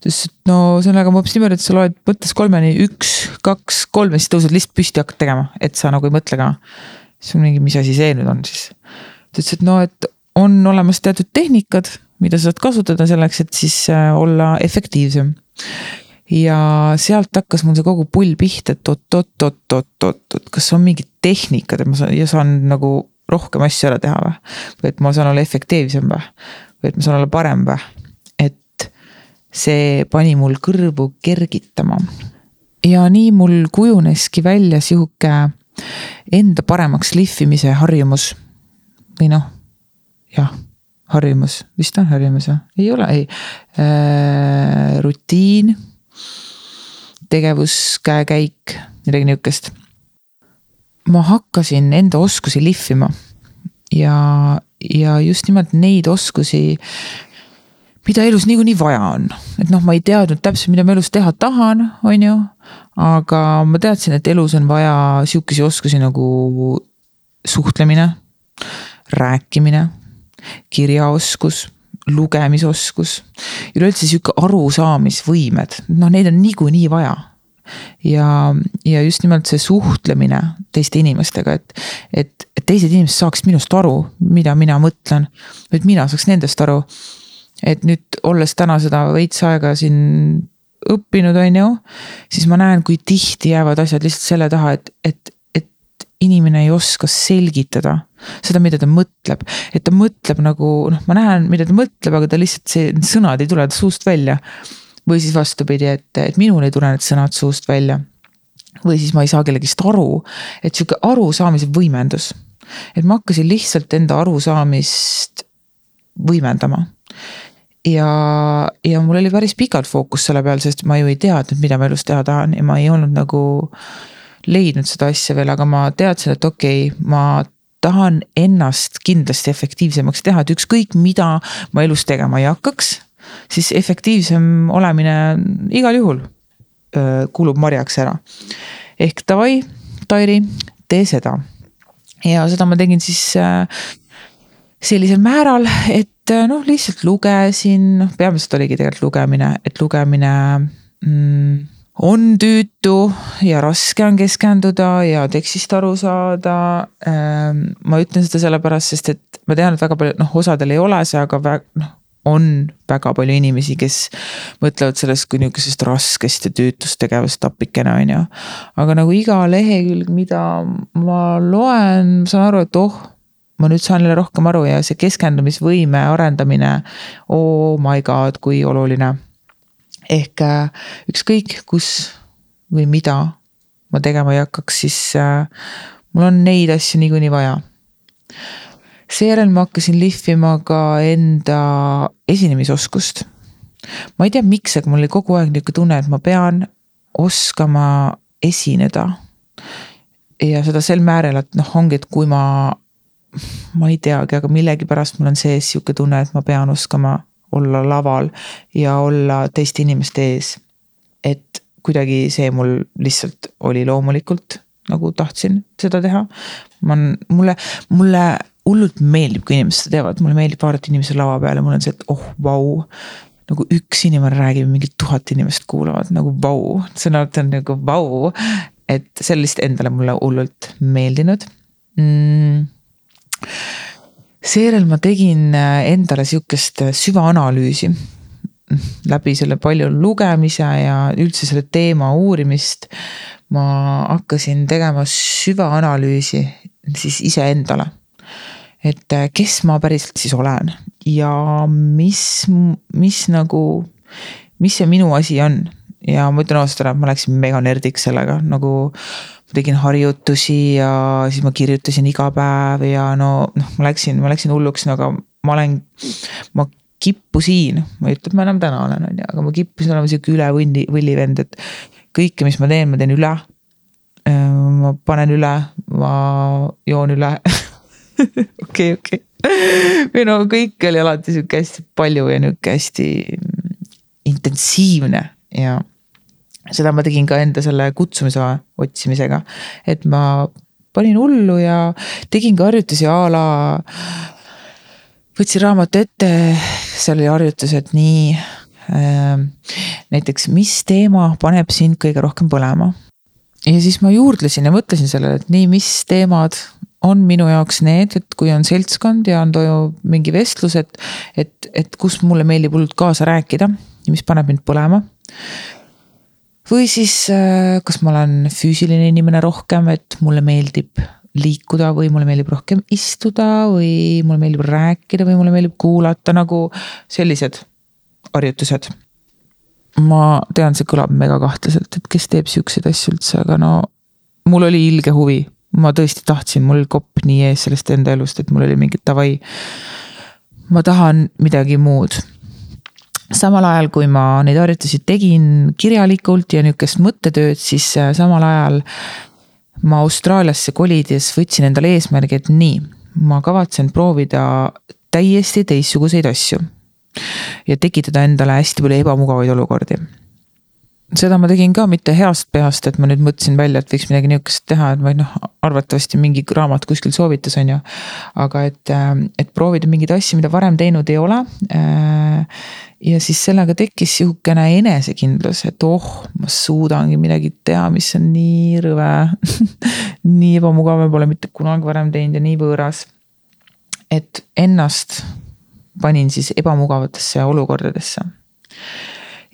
ta ütles, et no see on väga hoopis niimoodi, et sa loed mõttes kolmeni üks, kaks, kolm ja siis tõused lihtsalt püsti hakkad tegema, et sa nagu ei mõtle ka. siis on mingi, mis asi see nüüd on siis. ta ütles, et no, et on olemas teatud tehnikad, mida sa saad kasutada selleks, et siis äh, olla efektiivsem. ja sealt hakkas mul see kogu pull pihta, et oot-oot-oot-oot-oot, kas on mingid tehnikad, et ma saan ja saan nagu rohkem asju ära teha või? või et ma saan olla efektiivsem või? või et ma saan olla parem või? See pani mul kõrvu kergitama. ja nii mul kujuneski välja sihuke enda paremaks lihvimise harjumus. või noh, jah, harjumus, vist on harjumus või? ei ole, ei äh,. rutiin, tegevuskäekäik, midagi nihukest. ma hakkasin enda oskusi lihvima ja, ja just nimelt neid oskusi mida elus niikuinii vaja on. et noh, ma ei teadnud täpselt, mida ma elus teha tahan, on ju. aga ma teadsin, et elus on vaja sihukesi oskusi nagu suhtlemine, rääkimine, kirjaoskus, lugemisoskus. üleüldse sihuke arusaamisvõimed, noh, neid on niikuinii vaja ja, ja just nimelt see suhtlemine teiste inimestega, et, et, et teised inimesed saaks minust aru, mida mina mõtlen. et mina saaks nendest aru et nüüd olles täna seda veits aega siin õppinud, on ju, siis ma näen, kui tihti jäävad asjad lihtsalt selle taha, et, et, et inimene ei oska selgitada seda, mida ta mõtleb. et ta mõtleb nagu noh, ma näen, mida ta mõtleb, aga ta lihtsalt see, need sõnad ei tule suust välja. või siis vastupidi, et, et minul ei tule need sõnad suust välja. või siis ma ei saa kellegist aru, et sihuke arusaamise võimendus. et ma hakkasin lihtsalt enda arusaamist võimendama ja, ja mul oli päris pikalt fookus selle peal, sest ma ju ei teadnud, mida ma elus teha tahan ja ma ei olnud nagu leidnud seda asja veel, aga ma teadsin, et okei okay,, ma tahan ennast kindlasti efektiivsemaks teha, et ükskõik, mida ma elus tegema ei hakkaks, siis efektiivsem olemine igal juhul kulub marjaks ära. ehk davai, Tairi, tee seda. ja seda ma tegin siis sellisel määral, et noh, lihtsalt lugesin, noh peamiselt oligi tegelikult lugemine, et lugemine mm, on tüütu ja raske on keskenduda ja tekstist aru saada. Ähm, ma ütlen seda sellepärast, sest et ma tean, et väga palju, noh, osadel ei ole see, aga noh, on väga palju inimesi, kes mõtlevad sellest kui niisugusest raskest ja tüütust tegevust appikene, on ju. aga nagu iga lehekülg, mida ma loen, saan aru, et oh ma nüüd saan jälle rohkem aru ja see keskendumisvõime arendamine, oh my god, kui oluline. ehk äh, ükskõik, kus või mida ma tegema ei hakkaks, siis äh, mul on neid asju niikuinii vaja. seejärel ma hakkasin lihvima ka enda esinemisoskust. ma ei tea, miks, aga mul oli kogu aeg nihuke tunne, et ma pean oskama esineda ja seda sel määral, et noh, ongi, et kui ma ma ei teagi, aga millegipärast mul on sees sihuke tunne, et ma pean oskama olla laval ja olla teiste inimeste ees. et kuidagi see mul lihtsalt oli loomulikult nagu tahtsin seda teha. ma, mulle, mulle hullult meeldib, kui inimesed seda teevad, mulle meeldib vaadata inimesi lava peal ja mul on see, et oh vau. nagu üks inimene räägib mingi tuhat inimest kuulavad nagu vau, sõnad on nagu vau. et see on lihtsalt endale mulle hullult meeldinud mm seejärel ma tegin äh, endale sihukest äh, süvaanalüüsi läbi selle palju lugemise ja üldse selle teema uurimist. ma hakkasin tegema süvaanalüüsi siis iseendale. et äh, kes ma päriselt siis olen ja mis, mis nagu, mis see minu asi on ja ma ütlen ausalt ära, et ma läksin mega nerdiks sellega, nagu tegin harjutusi ja siis ma kirjutasin iga päev ja no noh, ma läksin, ma läksin hulluks, no aga ma olen, ma kippusin, ma ei ütle, et ma enam täna olen, on ju, aga ma kippusin olema sihuke üle võlli, võllivend, et kõike, mis ma teen, ma teen üle. ma panen üle, ma joon üle. okei, okei. või no kõik oli alati sihuke hästi palju ja nihuke hästi intensiivne ja seda ma tegin ka enda selle kutsumise otsimisega, et ma panin hullu ja tegin ka harjutusi a la. võtsin raamatu ette, seal oli harjutused nii äh,. näiteks, mis teema paneb sind kõige rohkem põlema. ja siis ma juurdlesin ja mõtlesin sellele, et nii, mis teemad on minu jaoks need, et kui on seltskond ja on toimub mingi vestlus, et, et, et kus mulle meeldib hullult kaasa rääkida ja mis paneb mind põlema või siis äh, kas ma olen füüsiline inimene rohkem, et mulle meeldib liikuda või mulle meeldib rohkem istuda või mulle meeldib rääkida või mulle meeldib kuulata nagu sellised harjutused. ma tean, see kõlab mega kahtlaselt, et kes teeb siukseid asju üldse, aga no mul oli ilge huvi, ma tõesti tahtsin, mul oli kopp nii ees sellest enda elust, et mul oli mingi davai. ma tahan midagi muud samal ajal, kui ma neid harjutusi tegin kirjalikult ja nihukest mõttetööd, siis äh, samal ajal ma Austraaliasse kolides võtsin endale eesmärgi, et nii, ma kavatsen proovida täiesti teistsuguseid asju. ja tekitada endale hästi palju ebamugavaid olukordi seda ma tegin ka mitte heast peast, et ma nüüd mõtlesin välja, et võiks midagi nihukest teha, et ma noh, arvatavasti mingi raamat kuskil soovitas, on ju. aga et, äh, et proovida mingeid asju, mida varem teinud ei ole. Äh, ja siis sellega tekkis sihukene enesekindlus, et oh, ma suudangi midagi teha, mis on nii rõve nii ebamugav, ma pole mitte kunagi varem teinud ja nii võõras. et ennast panin siis ebamugavatesse olukordadesse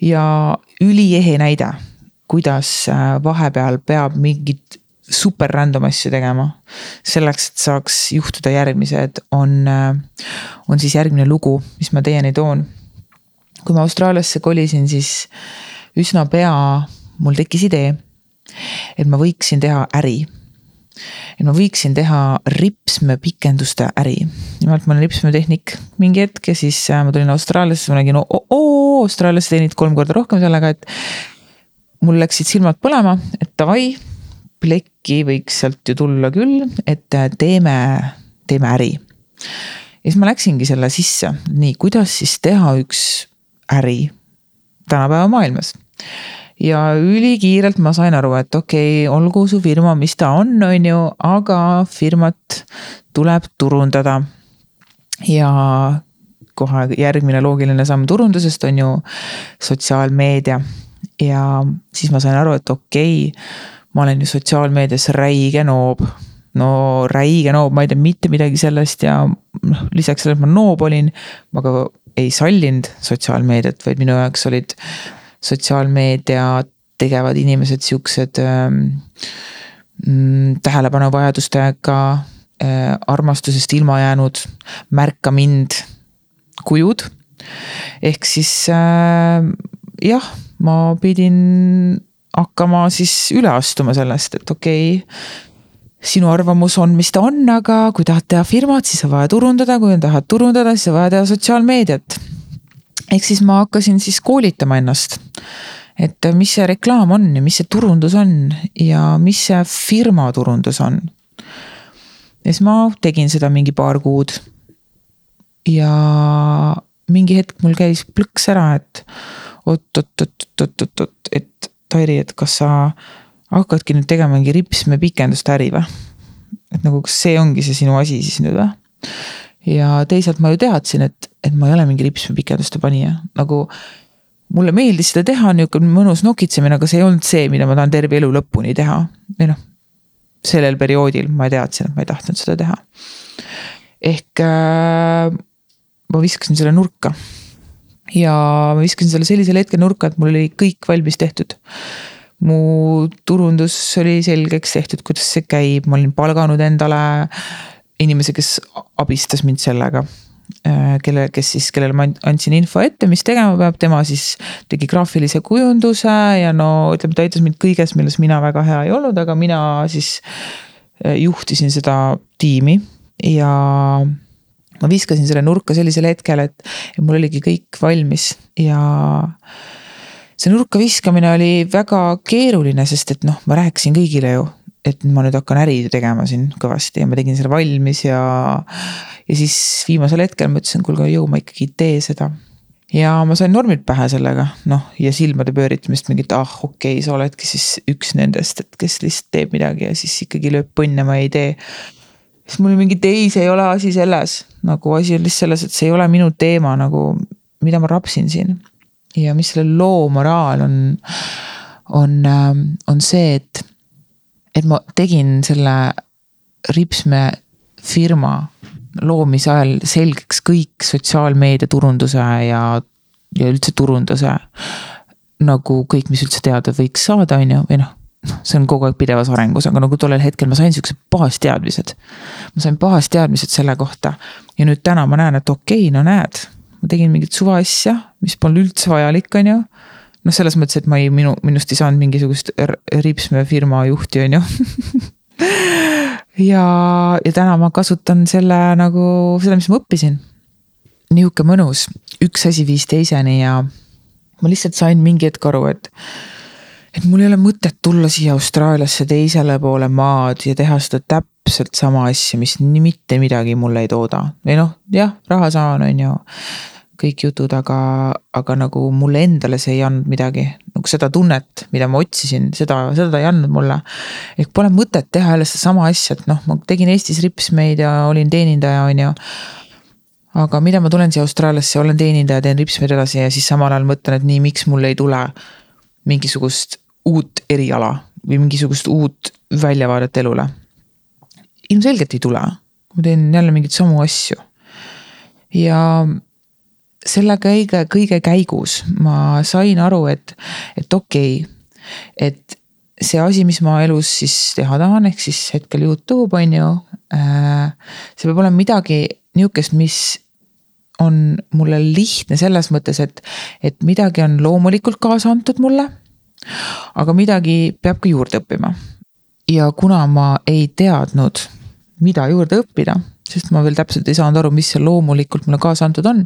ja üliehe näide, kuidas äh, vahepeal peab mingit super random asju tegema. selleks, et saaks juhtuda järgmised, on, äh, on siis järgmine lugu, mis ma teieni toon. kui ma Austraaliasse kolisin, siis üsna pea mul tekkis idee, et ma võiksin teha äri et ma võiksin teha ripsmepikenduste äri. nimelt ma olen ripsmetehnik mingi hetk ja siis äh, ma tulin Austraaliasse, ma nägin, oo, Austraalias teenid kolm korda rohkem sellega, et. mul läksid silmad põlema, et davai, plekki võiks sealt ju tulla küll, et äh, teeme, teeme äri. ja siis ma läksingi selle sisse, nii, kuidas siis teha üks äri tänapäeva maailmas ja ülikiirelt ma sain aru, et okei okay,, olgu su firma, mis ta on, on ju, aga firmat tuleb turundada. ja kohe järgmine loogiline samm turundusest on ju sotsiaalmeedia. ja siis ma sain aru, et okei okay,, ma olen ju sotsiaalmeedias räige noob no räige noob, ma ei tea mitte midagi sellest ja noh, lisaks sellele, et ma noob olin, ma ka ei sallinud sotsiaalmeediat, vaid minu jaoks olid sotsiaalmeedia tegevad inimesed siuksed ähm, mm, tähelepanuvajadustega äh,, armastusest ilma jäänud, märka mind kujud. ehk siis äh, jah, ma pidin hakkama siis üle astuma sellest, et okei okay, sinu arvamus on, mis ta on, aga kui tahad teha firmat, siis on vaja turundada, kui tahad turundada, siis on vaja teha sotsiaalmeediat ehk siis ma hakkasin siis koolitama ennast. et mis see reklaam on ja mis see turundus on ja mis see firma turundus on. ja siis ma tegin seda mingi paar kuud. ja mingi hetk mul käis plõks ära, et oot-oot-oot-oot-oot-oot, et Tairi, et kas sa hakkadki nüüd tegema mingi ripsme pikendust äri või? et nagu, kas see ongi see sinu asi siis nüüd või? Ja teisalt ma ju teadsin, et, et ma ei ole mingi ripsmepikenduste panija, nagu mulle meeldis seda teha, niisugune mõnus nokitsemine, aga see ei olnud see, mida ma tahan terve elu lõpuni teha. või noh, sellel perioodil ma teadsin, et ma ei tahtnud seda teha. ehk äh, ma viskasin selle nurka. ja ma viskasin selle sellisel hetkel nurka, et mul oli kõik valmis tehtud. mu turundus oli selgeks tehtud, kuidas see käib, ma olin palganud endale inimese, kes abistas mind sellega äh, kelle, kes siis, kellele ma andsin info ette, mis tegema peab, tema siis tegi graafilise kujunduse ja no ütleme, ta aitas mind kõiges, milles mina väga hea ei olnud, aga mina siis äh, juhtisin seda tiimi. Ja ma viskasin selle nurka sellisel hetkel, et, mul oligi kõik valmis. Ja see nurka viskamine oli väga keeruline, sest et noh, ma rääkisin kõigile ju, et ma nüüd hakkan äri tegema siin kõvasti ja ma tegin selle valmis ja. ja siis viimasel hetkel ma ütlesin, kuulge, jõu, ma ikkagi ei tee seda. ja ma sain normilt pähe sellega, noh ja silmade pööritamist mingit, ah okei okay,, sa oledki siis üks nendest, et kes lihtsalt teeb midagi ja siis ikkagi lööb põnne, ma ei tee siis mul mingi ei, see ei ole asi selles, nagu asi on lihtsalt selles, et see ei ole minu teema nagu, mida ma rapsin siin ja mis selle loo moraal on, on, ähm, on see, et, et ma tegin selle Ripsme firma loomise ajal selgeks kõik sotsiaalmeedia turunduse ja, ja üldse turunduse. nagu kõik, mis üldse teada võiks saada, on ju, või noh, see on kogu aeg pidevas arengus, aga nagu tollel hetkel ma sain siuksed baasteadmised. ma sain baasteadmised selle kohta ja nüüd täna ma näen, et okei okay,, no näed ma tegin mingit suva asja, mis polnud üldse vajalik, on ju. Noh, selles mõttes, et ma ei, minu, minust ei saanud mingisugust Ripsme firma juhti, on ju ja, ja täna ma kasutan selle nagu seda, mis ma õppisin. nihuke mõnus, üks asi viis teiseni ja ma lihtsalt sain mingi hetk aru, et et mul ei ole mõtet tulla siia Austraaliasse teisele poole maad ja teha seda täpselt sama asja, mis nii mitte midagi mulle ei tooda. või noh, jah, raha saan, on ju. Kõik jutud, aga, aga nagu mulle endale see ei andnud midagi. nagu seda tunnet, mida ma otsisin, seda, seda ta ei andnud mulle. ehk pole mõtet teha jälle sedasama asja, et noh, ma tegin Eestis ripsmeid ja olin teenindaja, on ju aga mida ma tulen siia Austraaliasse, olen teenindaja, teen ripsmeid edasi ja siis samal ajal mõtlen, et nii, miks mul ei tule mingisugust uut eriala või mingisugust uut väljavaadet elule. ilmselgelt ei tule, ma teen jälle mingeid samu asju. ja selle kõige, kõige käigus ma sain aru, et, et okei okay,, et see asi, mis ma elus siis teha tahan, ehk siis hetkel Youtube on ju. Äh, see peab olema midagi nihukest, mis on mulle lihtne selles mõttes, et, et midagi on loomulikult kaasa antud mulle aga midagi peab ka juurde õppima. ja kuna ma ei teadnud, mida juurde õppida, sest ma veel täpselt ei saanud aru, mis seal loomulikult mulle kaasa antud on.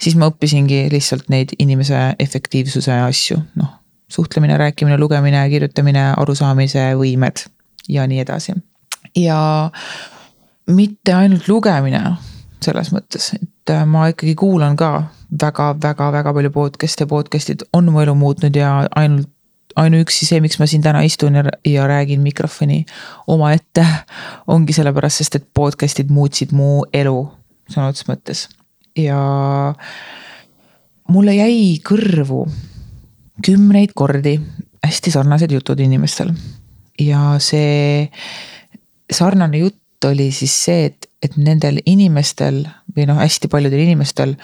siis ma õppisingi lihtsalt neid inimese efektiivsuse asju, noh suhtlemine, rääkimine, lugemine, kirjutamine, arusaamise võimed ja nii edasi. ja mitte ainult lugemine selles mõttes, et ma ikkagi kuulan ka väga-väga-väga palju podcast'e, podcast'id on mu elu muutnud ja ainult ainuüksi see, miks ma siin täna istun ja, ja räägin mikrofoni omaette, ongi sellepärast, sest et podcast'id muutsid mu elu sõna otseses mõttes ja mulle jäi kõrvu kümneid kordi hästi sarnased jutud inimestel. ja see sarnane jutt oli siis see, et, et nendel inimestel või noh, hästi paljudel inimestel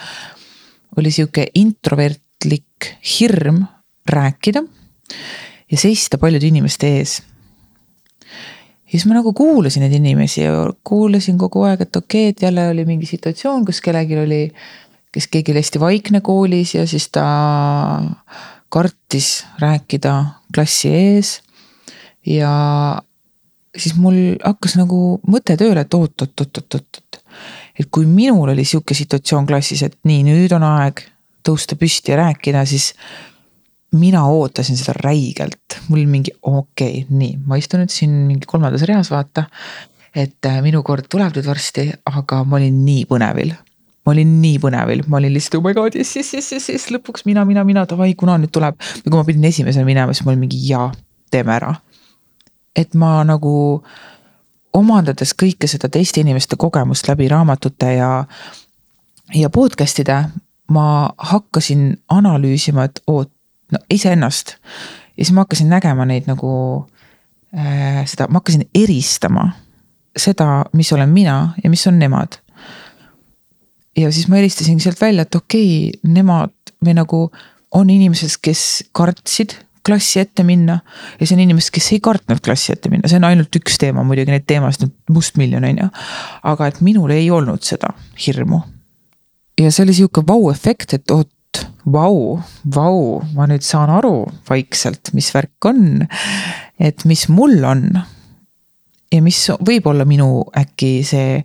oli sihuke introvertlik hirm rääkida ja seista paljude inimeste ees. ja siis ma nagu kuulasin neid inimesi ja kuulasin kogu aeg, et okei okay,, et jälle oli mingi situatsioon, kus kellelgi oli, kes keegi oli hästi vaikne koolis ja siis ta kartis rääkida klassi ees. ja siis mul hakkas nagu mõte tööle, et oot, oot, oot, oot, oot, oot. et kui minul oli sihuke situatsioon klassis, et nii, nüüd on aeg tõusta püsti ja rääkida, siis mina ootasin seda räigelt, mul mingi okei okay,, nii, ma istun nüüd siin mingi kolmandas reas, vaata. et äh, minu kord tuleb nüüd varsti, aga ma olin nii põnevil. ma olin nii põnevil, ma olin lihtsalt oh my god, jess, jess, jess, jess, jess, lõpuks mina, mina, mina, davai, kuna nüüd tuleb. ja kui ma pidin esimesena minema, siis ma olin mingi jaa, teeme ära. et ma nagu omandades kõike seda teiste inimeste kogemust läbi raamatute ja, ja podcast'ide, ma hakkasin analüüsima, et oot, no iseennast. ja siis ma hakkasin nägema neid nagu äh, seda, ma hakkasin eristama seda, mis olen mina ja mis on nemad. ja siis ma eristasin sealt välja, et okei okay,, nemad või nagu on inimesed, kes kartsid klassi ette minna. ja see on inimesed, kes ei kartnud klassi ette minna, see on ainult üks teema muidugi, neid teemasid on mustmiljon, on ju. aga et minul ei olnud seda hirmu. ja see oli sihuke vau-efekt, et oot, vau, vau, ma nüüd saan aru vaikselt, mis värk on. et mis mul on. ja mis võib olla minu äkki see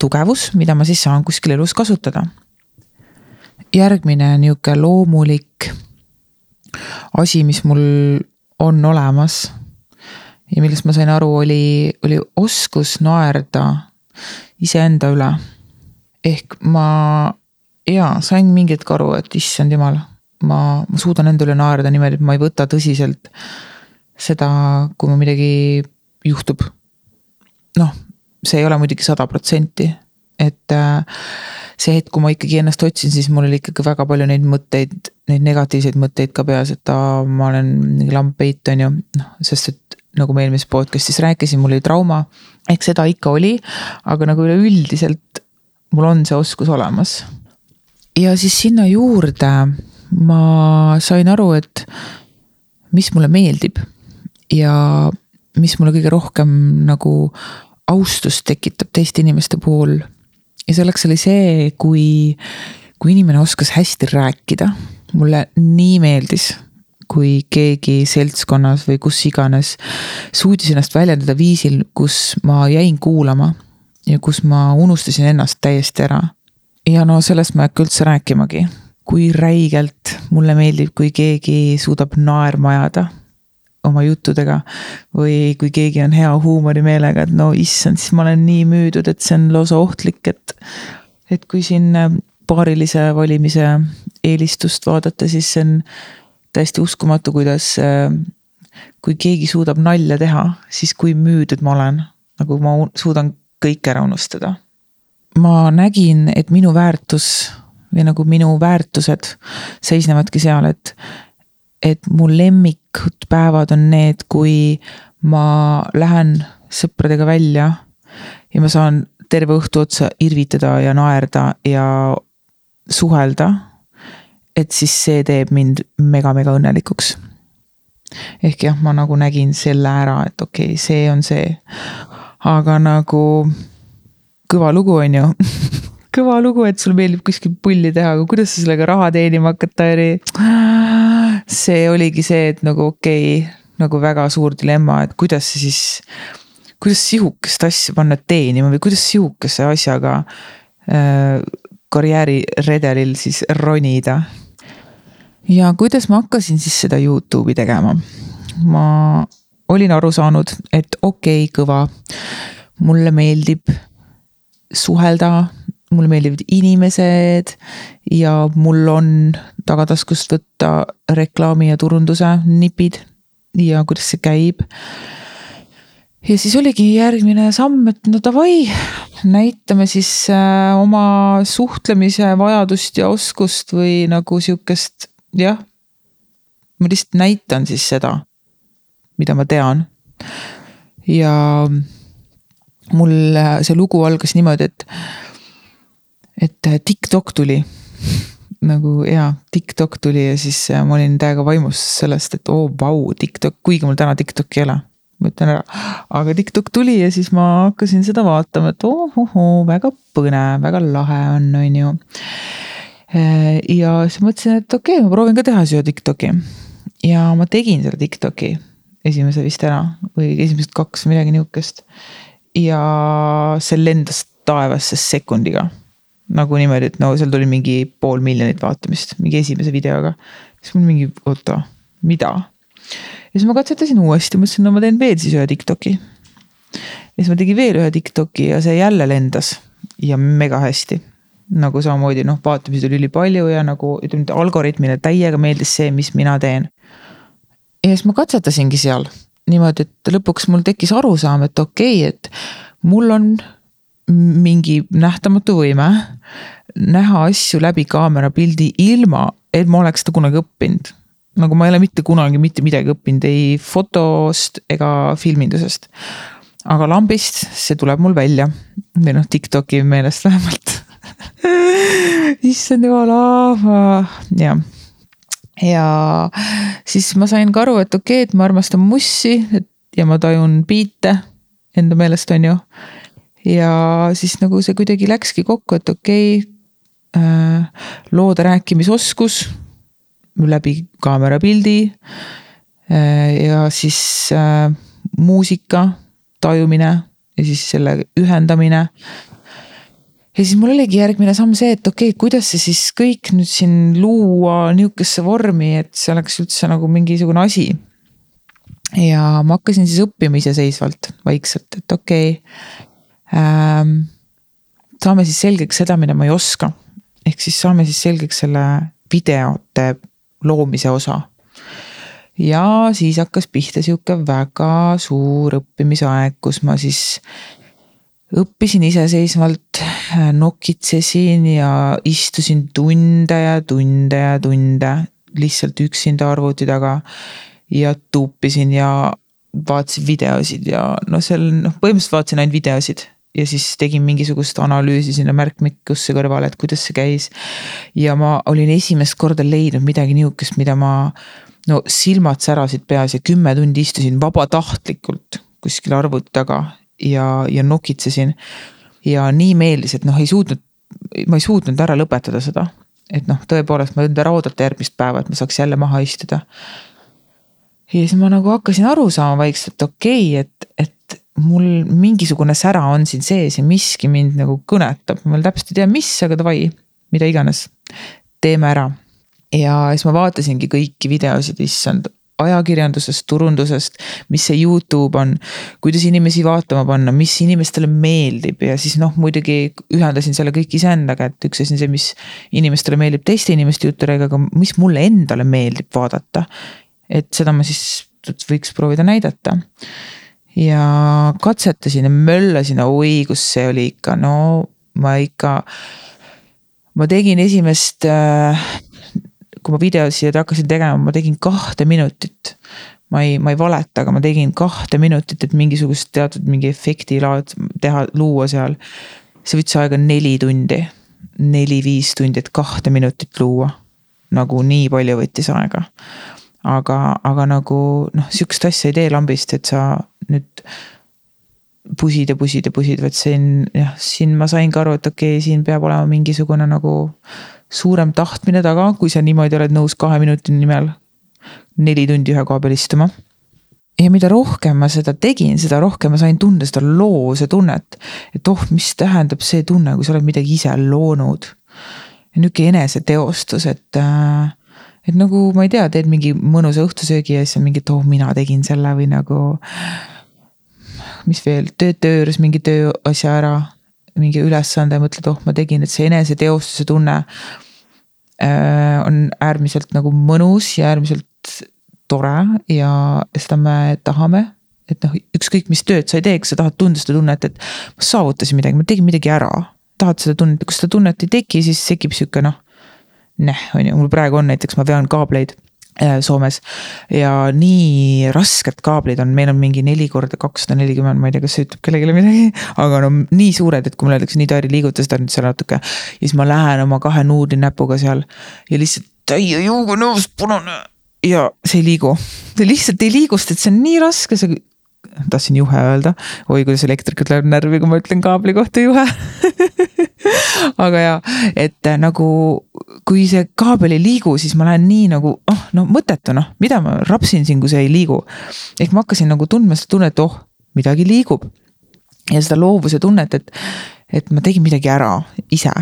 tugevus, mida ma siis saan kuskil elus kasutada. järgmine nihuke loomulik asi, mis mul on olemas ja millest ma sain aru, oli, oli oskus naerda iseenda üle. ehk ma jaa, sain mingi hetk aru, et issand jumal, ma, ma suudan enda üle naerda niimoodi, et ma ei võta tõsiselt seda, kui mul midagi juhtub. noh, see ei ole muidugi sada protsenti, et äh, see hetk, kui ma ikkagi ennast otsin, siis mul oli ikkagi väga palju neid mõtteid, neid negatiivseid mõtteid ka peas, et aa, ma olen mingi lammpeit, on ju, noh, sest et nagu ma eelmises podcast'is rääkisin, mul oli trauma. eks seda ikka oli, aga nagu üleüldiselt mul on see oskus olemas. Ja siis sinna juurde ma sain aru, et mis mulle meeldib ja mis mulle kõige rohkem nagu austust tekitab teiste inimeste puhul ja selleks oli see, kui, kui inimene oskas hästi rääkida. mulle nii meeldis, kui keegi seltskonnas või kus iganes suutis ennast väljendada viisil, kus ma jäin kuulama ja kus ma unustasin ennast täiesti ära. Ja no sellest ma ei hakka üldse rääkimagi, kui räigelt mulle meeldib, kui keegi suudab naerma ajada oma juttudega. või kui keegi on hea huumorimeelega, et no issand, siis ma olen nii müüdud, et see on lausa ohtlik, et. et kui siin äh, paarilise valimise eelistust vaadata, siis see on täiesti uskumatu, kuidas. Äh, kui keegi suudab nalja teha, siis kui müüdud ma olen, nagu ma suudan kõik ära unustada. Ma nägin, et minu väärtus või nagu minu väärtused seisnevadki seal, et et mu lemmikud päevad on need, kui ma lähen sõpradega välja ja ma saan terve õhtu otsa irvitada ja naerda ja suhelda. et siis see teeb mind mega-mega õnnelikuks. ehk jah, ma nagu nägin selle ära, et okei okay,, see on see. aga nagu kõva lugu, on ju kõva lugu, et sulle meeldib kuskil pulli teha, aga kuidas sa sellega raha teenima hakata, oli see oligi see, et nagu okei okay,, nagu väga suur dilemma, et kuidas see siis, kuidas sihukest asja panna teenima või kuidas sihukese asjaga äh, karjääriredelil siis ronida. ja kuidas ma hakkasin siis seda Youtube'i tegema? ma olin aru saanud, et okei okay,, kõva, mulle meeldib suhelda mulle meeldivad inimesed ja mul on tagataskust võtta reklaami ja turunduse nipid ja kuidas see käib. ja siis oligi järgmine samm, et no davai, näitame siis äh, oma suhtlemise vajadust ja oskust või nagu sihukest, jah. ma lihtsalt näitan siis seda, mida ma tean. ja mul see lugu algas niimoodi, et et äh, TikTok tuli nagu jaa, TikTok tuli ja siis äh, ma olin täiega vaimus sellest, et oo oh, vau, TikTok, kuigi mul täna TikTok'i ei ole. ma ütlen ära, aga TikTok tuli ja siis ma hakkasin seda vaatama, et ohohoo, väga põnev, väga lahe on, on ju. Äh, ja siis mõtlesin, et okei okay,, ma proovin ka teha siia TikTok'i. ja ma tegin selle TikTok'i, esimese vist ära või esimesed kaks, midagi nihukest. Ja see lendas taevasse sekundiga nagu niimoodi, et no seal tuli mingi pool miljonit vaatamist mingi esimese videoga. siis mul mingi, oota, mida? ja siis ma katsetasin uuesti, mõtlesin, no ma teen veel siis ühe Tiktoki. ja siis ma tegin veel ühe Tiktoki ja see jälle lendas ja mega hästi. nagu samamoodi noh, vaatamisi oli ülipalju ja nagu ütleme, algoritmile täiega meeldis see, mis mina teen. ja siis ma katsetasingi seal niimoodi, et lõpuks mul tekkis arusaam, et okei okay,, et mul on mingi nähtamatu võime näha asju läbi kaamerapildi ilma, et ma oleks seda kunagi õppinud. nagu ma ei ole mitte kunagi mitte midagi õppinud ei fotost ega filmindusest. aga lambist, see tuleb mul välja või noh, Tiktoki meelest vähemalt issand jumal, jah. Ja siis ma sain ka aru, et okei okay,, et ma armastan mussi ja ma tajun biite enda meelest, on ju. ja siis nagu see kuidagi läkski kokku, et okei okay, äh,, loode rääkimisoskus läbi kaamerapildi äh, ja siis äh, muusika tajumine ja siis selle ühendamine ja siis mul oligi järgmine samm see, et okei okay,, kuidas see siis kõik nüüd siin luua nihukesse vormi, et see oleks üldse nagu mingisugune asi. ja ma hakkasin siis õppima iseseisvalt vaikselt, et okei okay, ähm,. saame siis selgeks seda, mida ma ei oska. ehk siis saame siis selgeks selle videote loomise osa ja siis hakkas pihta sihuke väga suur õppimisaeg, kus ma siis õppisin iseseisvalt, nokitsesin ja istusin tunde ja tunde ja tunde lihtsalt üksinda arvuti taga. ja tuupisin ja vaatasin videosid ja noh, seal noh, põhimõtteliselt vaatasin ainult videosid ja siis tegin mingisugust analüüsi sinna märkmikusse kõrvale, et kuidas see käis. ja ma olin esimest korda leidnud midagi nihukest, mida ma no silmad särasid peas ja kümme tundi istusin vabatahtlikult kuskil arvuti taga ja, ja nokitsesin. Ja nii meeldis, et noh, ei suutnud, ma ei suutnud ära lõpetada seda. et noh, tõepoolest ma ei olnud ära oodata järgmist päeva, et ma saaks jälle maha istuda. ja siis ma nagu hakkasin aru saama vaikselt, okei okay,, et, et mul mingisugune sära on siin sees ja miski mind nagu kõnetab, ma veel täpselt ei tea, mis, aga davai, mida iganes, teeme ära. ja siis ma vaatasingi kõiki videosid, issand ajakirjandusest, turundusest, mis see Youtube on, kuidas inimesi vaatama panna, mis inimestele meeldib ja siis noh, muidugi ühendasin selle kõik iseendaga, et üks asi on see, mis inimestele meeldib teiste inimeste juttudega, aga mis mulle endale meeldib vaadata. et seda ma siis võiks proovida näidata. ja katsetasin ja möllasin, oi, kus see oli ikka, no ma ikka ma tegin esimest äh, kui ma videosid hakkasin tegema, ma tegin kahte minutit. ma ei, ma ei valeta, aga ma tegin kahte minutit, et mingisugust teatud mingi efekti laad teha, luua seal. see võttis aega neli tundi, neli-viis tundi, et kahte minutit luua. nagu nii palju võttis aega. aga, aga nagu noh, sihukest asja ei tee lambist, et sa nüüd pusid ja pusid ja pusid, vaid siin jah, siin ma sain ka aru, et okei okay,, siin peab olema mingisugune nagu suurem tahtmine taga, kui sa niimoodi oled nõus kahe minuti nimel neli tundi ühe koha peal istuma. ja mida rohkem ma seda tegin, seda rohkem ma sain tunda seda loovuse tunnet. et oh, mis tähendab see tunne, kui sa oled midagi ise loonud. nihuke eneseteostus, et äh, et nagu ma ei tea, teed mingi mõnusa õhtusöögi ja siis on mingi, et oh, mina tegin selle või nagu. mis veel, teed töö juures mingi tööasja ära, mingi ülesande, mõtled, oh, ma tegin, et see eneseteostuse tunne on äärmiselt nagu mõnus ja äärmiselt tore ja seda me tahame. et noh, ükskõik mis tööd sa ei tee, kas sa tahad tunda seda tunnet, et ma saavutasin midagi, ma tegin midagi ära. tahad seda tunnet, kui seda tunnet ei teki, siis tekib sihuke noh, neh, on ju, mul praegu on näiteks, ma vean kaableid Äh, Soomes ja nii rasked kaablid on, meil on mingi neli korda kakssada nelikümmend, ma ei tea, kas see ütleb kellelegi midagi. aga no nii suured, et kui mulle öeldakse nii, Taari liiguta seda nüüd seal natuke. ja siis ma lähen oma kahe nuudli näpuga seal ja lihtsalt täie jõuga nõus punane ja see ei liigu. see lihtsalt ei liigu, sest et see on nii raske, see tahtsin juhe öelda, oi kuidas elektrikud läheb närvi, kui ma ütlen kaabli kohta juhe aga ja, et äh, nagu kui see kaabel ei liigu, siis ma lähen nii nagu oh, no mõttetu noh, mida ma rapsin siin, kui see ei liigu. ehk ma hakkasin nagu tundma seda tunnet, oh, midagi liigub. ja seda loovuse tunnet, et, et ma tegin midagi ära ise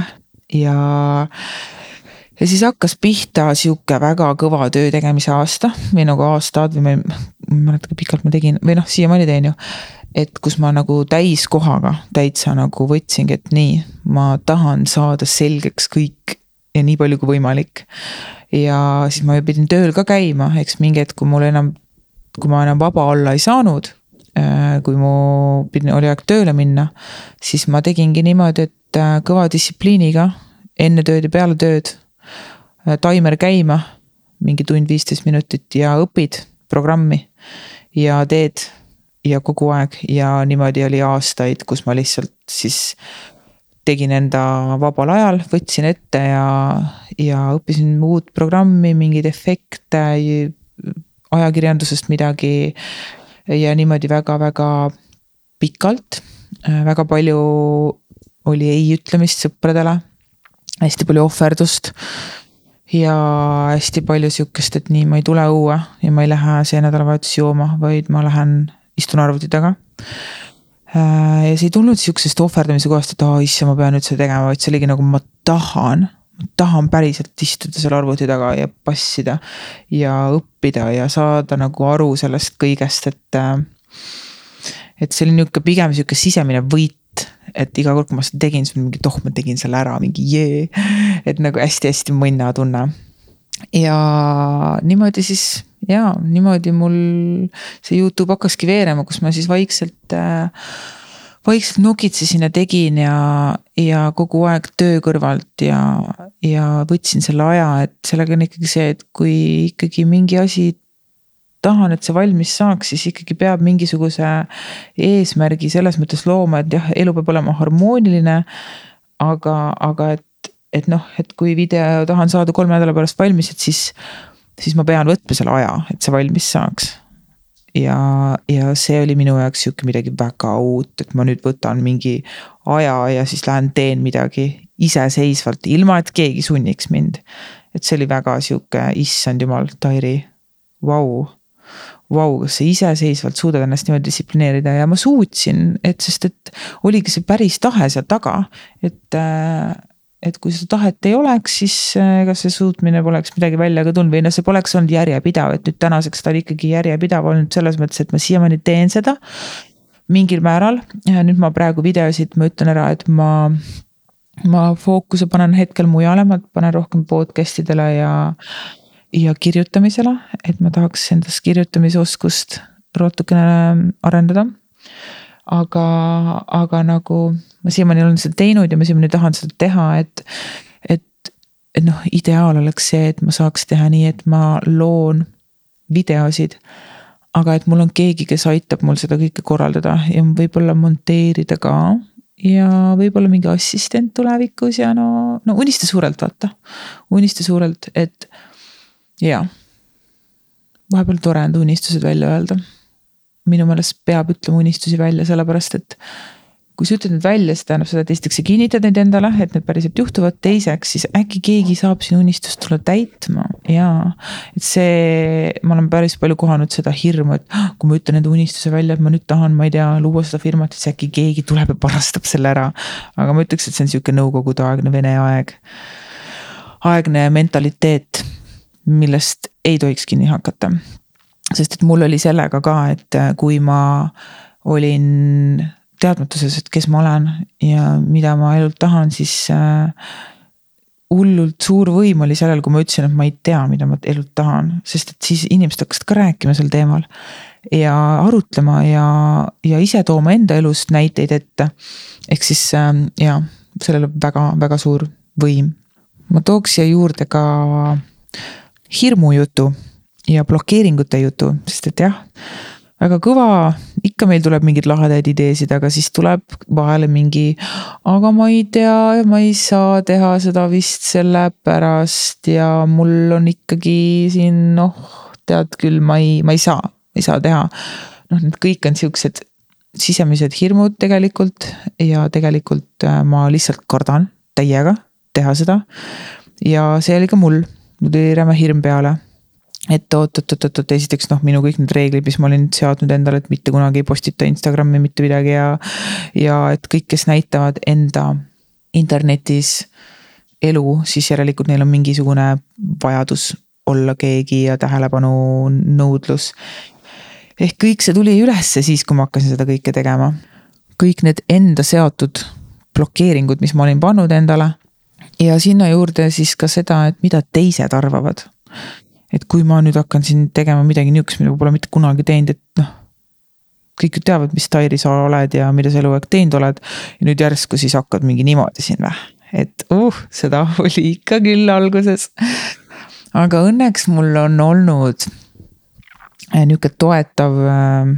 ja ja siis hakkas pihta sihuke väga kõva töö tegemise aasta või nagu aastad või ma ei, ma ei mäleta, kui pikalt ma tegin või noh, siiamaani teen ju. Et kus ma nagu täiskohaga täitsa nagu võtsingi, et nii, ma tahan saada selgeks kõik ja nii palju kui võimalik. ja siis ma pidin tööl ka käima, eks mingi hetk, kui mul enam, kui ma enam vaba olla ei saanud. Äh, kui mu pidin, oli aeg tööle minna, siis ma tegingi niimoodi, et äh, kõva distsipliiniga enne tööd ja peale tööd Äh, taimer käima, mingi tund, viisteist minutit ja õpid programmi ja teed ja kogu aeg ja niimoodi oli aastaid, kus ma lihtsalt siis tegin enda vabal ajal, võtsin ette ja, ja õppisin uut programmi, mingeid efekte, ajakirjandusest midagi. ja niimoodi väga-väga pikalt, väga palju oli ei ütlemist sõpradele. hästi palju ohverdust ja hästi palju sihukest, et nii, ma ei tule õue ja ma ei lähe see nädalavahetus jooma, vaid ma lähen istun arvuti taga. Äh, ja see ei tulnud sihukesest ohverdamise kohast, et aa oh, issand, ma pean nüüd seda tegema, vaid see oligi nagu ma tahan ma tahan päriselt istuda seal arvuti taga ja passida ja õppida ja saada nagu aru sellest kõigest, et. Äh, et see oli nihuke pigem sihuke sisemine võit, et iga kord, kui ma seda tegin, siis mingi, oh, ma tegin selle ära, mingi jee. et nagu hästi-hästi mõnna tunne. ja niimoodi siis ja niimoodi mul see Youtube hakkaski veerema, kus ma siis vaikselt äh, vaikselt nokitsesin ja tegin ja, ja kogu aeg töö kõrvalt ja, ja võtsin selle aja, et sellega on ikkagi see, et kui ikkagi mingi asi tahan, et see valmis saaks, siis ikkagi peab mingisuguse eesmärgi selles mõttes looma, et jah, elu peab olema harmooniline. aga, aga et, et noh, et kui video tahan saada kolme nädala pärast valmis, et siis, siis ma pean võtma selle aja, et see valmis saaks ja, ja see oli minu jaoks sihuke midagi väga uut, et ma nüüd võtan mingi aja ja siis lähen teen midagi iseseisvalt, ilma et keegi sunniks mind. et see oli väga sihuke, issand jumal, Tairi, vau vau, kas sa iseseisvalt suudad ennast niimoodi distsiplineerida ja ma suutsin, et sest, et oligi see päris tahe seal taga, et äh, et kui seda tahet ei oleks, siis äh, ega see suutmine poleks midagi välja ka tulnud või noh, see poleks olnud järjepidav, et nüüd tänaseks ta on ikkagi järjepidav olnud selles mõttes, et ma siiamaani teen seda. mingil määral, nüüd ma praegu videosid, ma ütlen ära, et ma, ma fookuse panen hetkel mujale, ma panen rohkem podcast idele ja, ja kirjutamisele, et ma tahaks endas kirjutamisoskust natukene arendada aga, aga nagu ma siiamaani olen seda teinud ja ma siiamaani tahan seda teha, et, et, et noh, ideaal oleks see, et ma saaks teha nii, et ma loon videosid. aga et mul on keegi, kes aitab mul seda kõike korraldada ja võib-olla monteerida ka ja võib-olla mingi assistent tulevikus ja no, no unista suurelt, vaata. unista suurelt, et jaa. vahepeal tore on unistused välja öelda minu meelest peab ütlema unistusi välja, sellepärast et kui sa ütled need välja, see tähendab seda, et esiteks sa kinnitad neid endale, et need päriselt juhtuvad, teiseks siis äkki keegi saab sinu unistust tulla täitma ja. et see, ma olen päris palju kohanud seda hirmu, et ah, kui ma ütlen enda unistuse välja, et ma nüüd tahan, ma ei tea, luua seda firmat, siis äkki keegi tuleb ja varastab selle ära. aga ma ütleks, et see on sihuke nõukogudeaegne Vene aeg, aegne mentaliteet, millest ei tohiks kinni hakata sest et mul oli sellega ka, et äh, kui ma olin teadmatuses, et kes ma olen ja mida ma elult tahan, siis äh, hullult suur võim oli sellel, kui ma ütlesin, et ma ei tea, mida ma elult tahan, sest et siis inimesed hakkasid ka rääkima sel teemal. ja arutlema ja, ja ise tooma enda elust näiteid ette. ehk siis äh, jaa, sellel on väga-väga suur võim. ma tooks siia juurde ka hirmujutu ja blokeeringute jutu, sest et jah, väga kõva, ikka meil tuleb mingeid lahedaid ideesid, aga siis tuleb vahele mingi. aga ma ei tea, ma ei saa teha seda vist sellepärast ja mul on ikkagi siin noh, tead küll, ma ei, ma ei saa, ei saa teha. noh, need kõik on siuksed sisemised hirmud tegelikult ja tegelikult äh, ma lihtsalt kardan täiega teha seda. ja see oli ka mul, mul tuli räme hirm peale et oot-oot-oot-oot, esiteks noh, minu kõik need reeglid, mis ma olin seadnud endale, et mitte kunagi ei postita Instagrami mitte midagi ja. ja et kõik, kes näitavad enda internetis elu, siis järelikult neil on mingisugune vajadus olla keegi ja tähelepanu nõudlus. ehk kõik see tuli ülesse siis, kui ma hakkasin seda kõike tegema. kõik need enda seatud blokeeringud, mis ma olin pannud endale. ja sinna juurde siis ka seda, et mida teised arvavad et kui ma nüüd hakkan siin tegema midagi nihukest, mida pole mitte kunagi teinud, et noh. kõik ju teavad, mis Tairi sa oled ja mida sa eluaeg teinud oled. ja nüüd järsku siis hakkad mingi niimoodi siin või, et uh, seda oli ikka küll alguses. aga õnneks mul on olnud äh, nihuke toetav äh,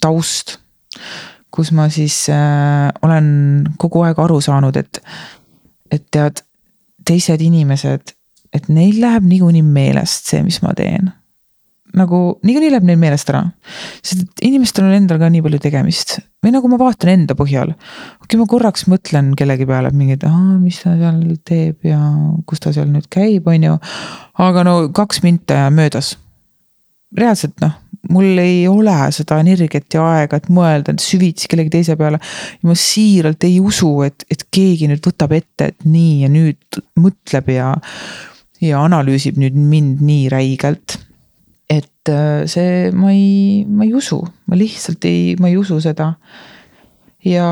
taust kus ma siis äh, olen kogu aeg aru saanud, et, et tead, teised inimesed et neil läheb niikuinii meelest see, mis ma teen. nagu niikuinii läheb neil meelest ära. sest et inimestel on endal ka nii palju tegemist või nagu ma vaatan enda põhjal. okei ma korraks mõtlen kellegi peale, et mingi, et aa, mis ta seal teeb ja kus ta seal nüüd käib, on ju. aga no kaks minta ja möödas. reaalselt noh, mul ei ole seda energiat ja aega, et mõelda süvitsi kellegi teise peale. ma siiralt ei usu, et, et keegi nüüd võtab ette, et nii ja nüüd mõtleb ja ja analüüsib nüüd mind nii räigelt et äh, see, ma ei, ma ei usu, ma lihtsalt ei, ma ei usu seda. ja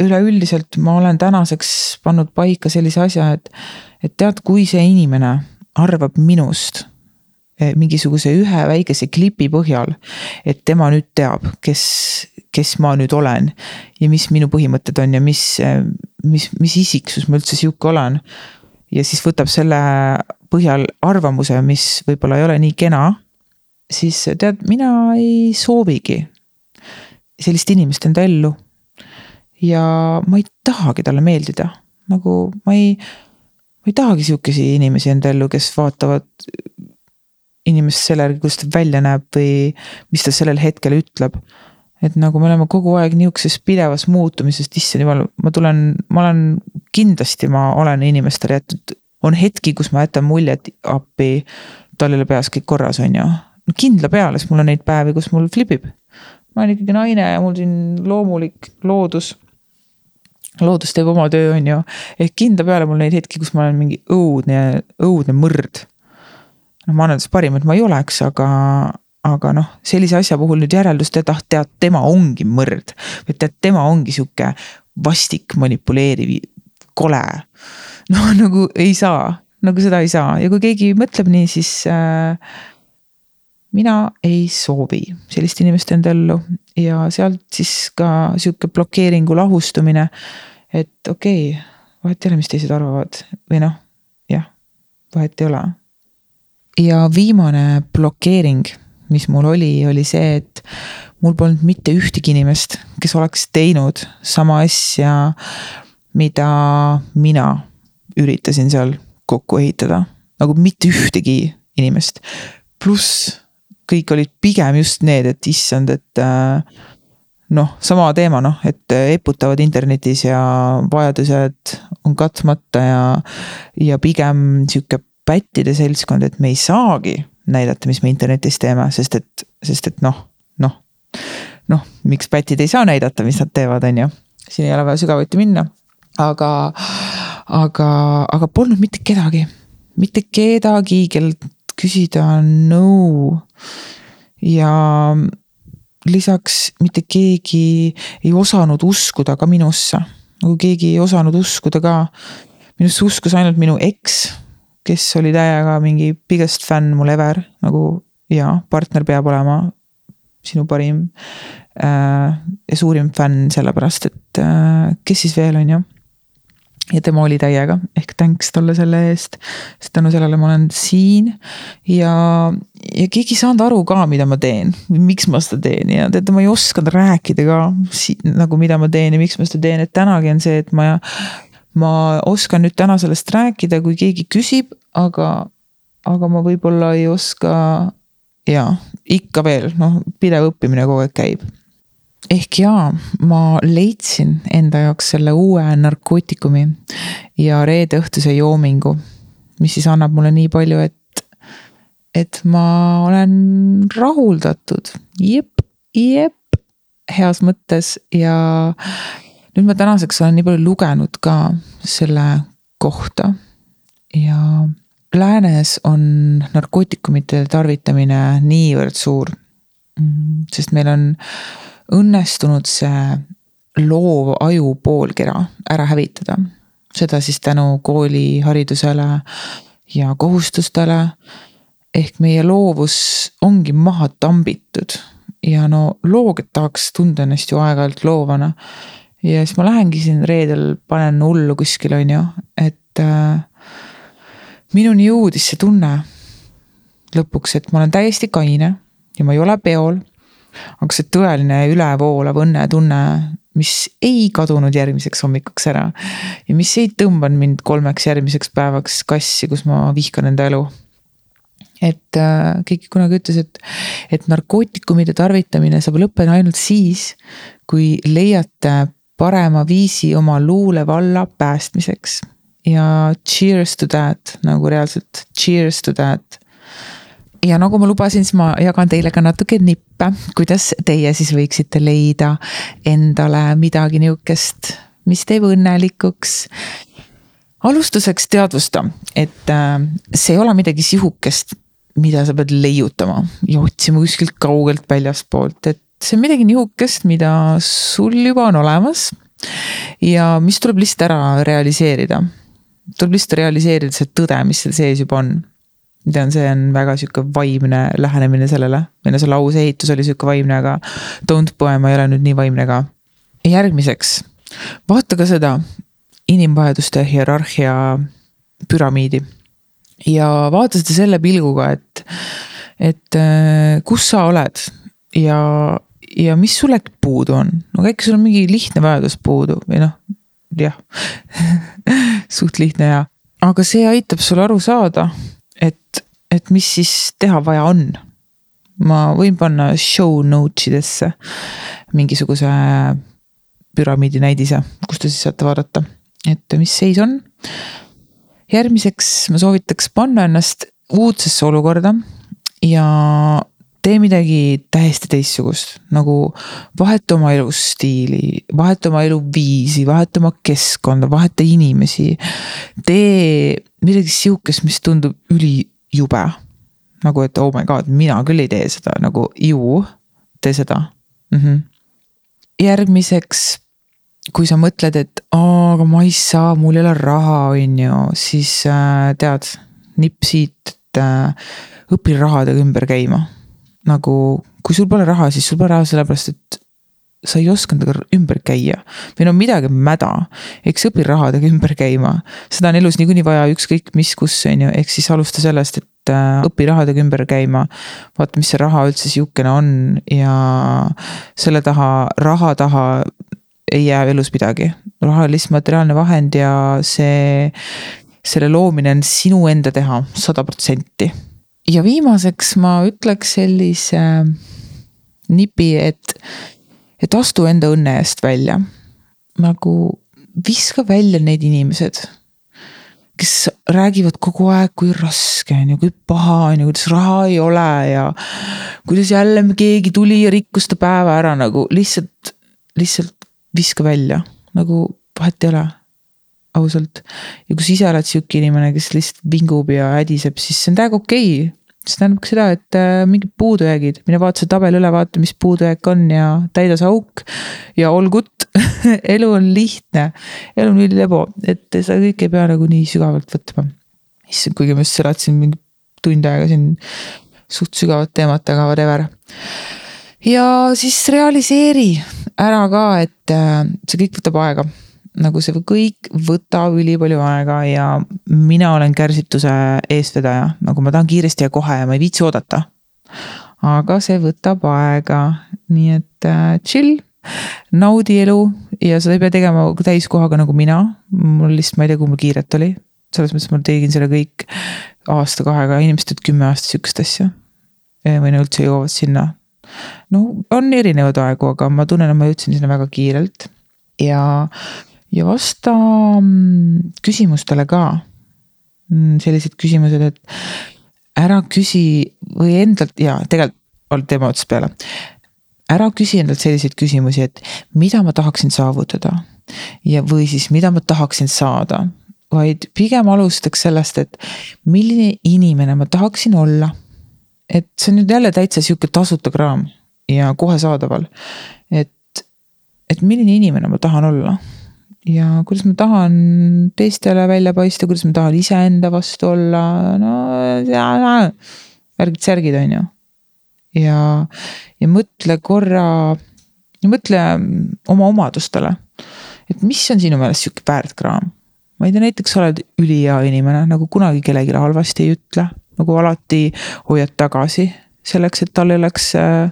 üleüldiselt ma olen tänaseks pannud paika sellise asja, et, et tead, kui see inimene arvab minust eh, mingisuguse ühe väikese klipi põhjal, et tema nüüd teab, kes, kes ma nüüd olen ja mis minu põhimõtted on ja mis, mis, mis isiksus ma üldse sihuke olen. Ja siis võtab selle põhjal arvamuse, mis võib-olla ei ole nii kena siis tead, mina ei soovigi sellist inimest enda ellu. ja ma ei tahagi talle meeldida, nagu ma ei, ma ei tahagi sihukesi inimesi enda ellu, kes vaatavad inimest selle järgi, kuidas ta välja näeb või mis ta sellel hetkel ütleb. Et nagu me oleme kogu aeg nihukeses pidevas muutumises, issand jumal, ma tulen, ma olen kindlasti, ma olen inimestele jätnud, on hetki, kus ma jätan mulje, et appi, tal ei ole peas kõik korras, on ju kindla peale, sest mul on neid päevi, kus mul flipib. ma olen ikkagi naine ja mul siin loomulik loodus. loodus teeb oma töö, on ju, ehk kindla peale mul neid hetki, kus ma olen mingi õudne, õudne mõrd. noh, ma annan endast parima, et ma ei oleks, aga, aga noh, sellise asja puhul nüüd järeldust teed, ah tead, tema ongi mõrd. või tead, tema ongi sihuke vastik, manipuleeriv, kole. noh, nagu ei saa, nagu seda ei saa ja kui keegi mõtleb nii, siis äh, mina ei soovi sellist inimest enda ellu ja sealt siis ka sihuke blokeeringu lahustumine. et okei okay,, vahet ei ole, mis teised arvavad või noh, jah, vahet ei ole. ja viimane blokeering, mis mul oli, oli see, et mul polnud mitte ühtegi inimest, kes oleks teinud sama asja, mida mina üritasin seal kokku ehitada, nagu mitte ühtegi inimest. pluss kõik olid pigem just need, et issand, et äh, noh, sama teema noh, et eputavad internetis ja vajadused on katmata ja, ja pigem sihuke pättide seltskond, et me ei saagi näidata, mis me internetis teeme, sest et, sest et noh, noh. noh, miks pätid ei saa näidata, mis nad teevad, on ju, siin ei ole vaja sügavuti minna, aga, aga, aga polnud mitte kedagi, mitte kedagi, kellelt küsida nõu. Ja lisaks mitte keegi ei osanud uskuda ka minusse, nagu keegi ei osanud uskuda ka. minusse uskus ainult minu eks, kes oli täiega mingi biggest fänn mul ever, nagu jaa, partner peab olema sinu parim äh, ja suurim fänn, sellepärast et äh, kes siis veel, on ju ja tema oli täiega, ehk thanks talle selle eest. sest tänu sellele ma olen siin ja, ja keegi ei saanud aru ka, mida ma teen, miks ma seda teen ja teate, ma ei osanud rääkida ka nagu, mida ma teen ja miks ma seda teen, et tänagi on see, et ma. Ma oskan nüüd täna sellest rääkida, kui keegi küsib, aga, aga ma võib-olla ei oska. ja ikka veel, noh, pidev õppimine kogu aeg käib ehk jaa, ma leidsin enda jaoks selle uue narkootikumi ja reedeõhtuse joomingu, mis siis annab mulle nii palju, et, et ma olen rahuldatud, jep, jep, heas mõttes ja nüüd ma tänaseks olen nii palju lugenud ka selle kohta ja läänes on narkootikumide tarvitamine niivõrd suur. sest meil on õnnestunud see loov aju poolkera ära hävitada. seda siis tänu kooliharidusele ja kohustustele. ehk meie loovus ongi maha tambitud ja no loogid tahaks tunda ennast ju aeg-ajalt loovana. Ja siis ma lähengi siin reedel, panen hullu kuskil, on ju, et äh, minuni jõudis see tunne lõpuks, et ma olen täiesti kaine ja ma ei ole peol aga see tõeline ülevoolav õnnetunne, mis ei kadunud järgmiseks hommikuks ära ja mis ei tõmbanud mind kolmeks järgmiseks päevaks kassi, kus ma vihkan enda elu. et äh, keegi kunagi ütles, et, et narkootikumide tarvitamine saab lõppeda ainult siis, kui leiate parema viisi oma luulevalla päästmiseks. ja cheers to that nagu reaalselt, cheers to that ja nagu ma lubasin, siis ma jagan teile ka natuke nippe, kuidas teie siis võiksite leida endale midagi nihukest, mis teeb õnnelikuks. alustuseks teadvusta, et äh, see ei ole midagi sihukest, mida sa pead leiutama ja otsima kuskilt kaugelt väljaspoolt, et see on midagi nihukest, mida sul juba on olemas. ja mis tuleb lihtsalt ära realiseerida. tuleb lihtsalt realiseerida see tõde, mis seal sees juba on ma tean, see on väga sihuke vaimne lähenemine sellele, või no see lause ehitus oli sihuke vaimne, aga don't poem ei ole nüüd nii vaimne ka. järgmiseks, vaata ka seda inimvajaduste hierarhia püramiidi. ja vaata seda selle pilguga, et, et äh, kus sa oled ja, ja mis sul äkki puudu on, no äkki sul on mingi lihtne vajadus puudu või noh, jah suht lihtne ja, aga see aitab sul aru saada et, et mis siis teha vaja on. ma võin panna show notes idesse mingisuguse püramiidi näidise, kus te siis saate vaadata, et mis seis on. järgmiseks ma soovitaks panna ennast uudsesse olukorda ja tee midagi täiesti teistsugust, nagu vaheta oma elustiili, vaheta oma eluviisi, vaheta oma keskkonda, vaheta inimesi. tee midagi sihukest, mis tundub ülijube. nagu, et oh my god, mina küll ei tee seda, nagu ju, tee seda mm. -hmm. järgmiseks, kui sa mõtled, et aa, aga ma ei saa, mul ei ole raha, on ju, siis äh, tead, nipp siit, et äh, õpi rahadega ümber käima nagu, kui sul pole raha, siis sul pole raha sellepärast, et sa ei oska nendega ümber käia. või no midagi on mäda, eks õpi rahadega ümber käima. seda on elus niikuinii vaja ükskõik mis, kus on ju, ehk siis alusta sellest, et äh, õpi rahadega ümber käima. vaata, mis see raha üldse sihukene on ja selle taha, raha taha ei jää elus midagi. raha on lihtsalt materiaalne vahend ja see, selle loomine on sinu enda teha, sada protsenti ja viimaseks ma ütleks sellise nipi, et, et astu enda õnne eest välja. nagu viska välja need inimesed, kes räägivad kogu aeg, kui raske on ju, kui paha on ju, kuidas raha ei ole ja kuidas jälle keegi tuli ja rikkus ta päeva ära nagu lihtsalt, lihtsalt viska välja, nagu vahet ei ole ausalt. ja kui sa ise oled sihuke inimene, kes lihtsalt vingub ja hädiseb, siis see on täiega okei okay see tähendab ka seda, et äh, mingid puudujäägid, mine vaata see tabel üle, vaata, mis puudujääk on ja täida see auk. ja good elu on lihtne, elu on ülilebo, et seda kõike ei pea nagu nii sügavalt võtma. issand, kuigi ma just seletasin mingi tund aega siin suht sügavat teemat, aga whatever. ja siis realiseeri ära ka, et äh, see kõik võtab aega nagu see kõik võtab ülipalju aega ja mina olen kärsituse eestvedaja, nagu ma tahan kiiresti ja kohe ja ma ei viitsi oodata. aga see võtab aega, nii et äh, chill, naudi elu ja seda ei pea tegema täiskohaga nagu mina. mul lihtsalt, ma ei tea, kui mul kiiret oli, selles mõttes ma tegin selle kõik aasta-kahega, inimesed teevad kümme aastat sihukest asja. või no üldse jõuavad sinna. no on erinevaid aegu, aga ma tunnen, et ma jõudsin sinna väga kiirelt ja ja vasta mm, küsimustele ka. Mm, sellised küsimused, et ära küsi või endalt ja tegelikult olnud teema otsast peale. ära küsi endalt selliseid küsimusi, et mida ma tahaksin saavutada ja, või siis mida ma tahaksin saada, vaid pigem alustaks sellest, et milline inimene ma tahaksin olla. et see on nüüd jälle täitsa sihuke tasuta kraam ja kohe saadaval. et, et milline inimene ma tahan olla ja kuidas ma tahan teistele välja paista, kuidas ma tahan iseenda vastu olla, no värgid-särgid, on ju. ja, ja mõtle korra, mõtle oma omadustele. et mis on sinu meelest sihuke väärtkraam? ma ei tea, näiteks sa oled ülihea inimene, nagu kunagi kellelegi halvasti ei ütle, nagu alati hoiad tagasi selleks, et tal ei oleks äh,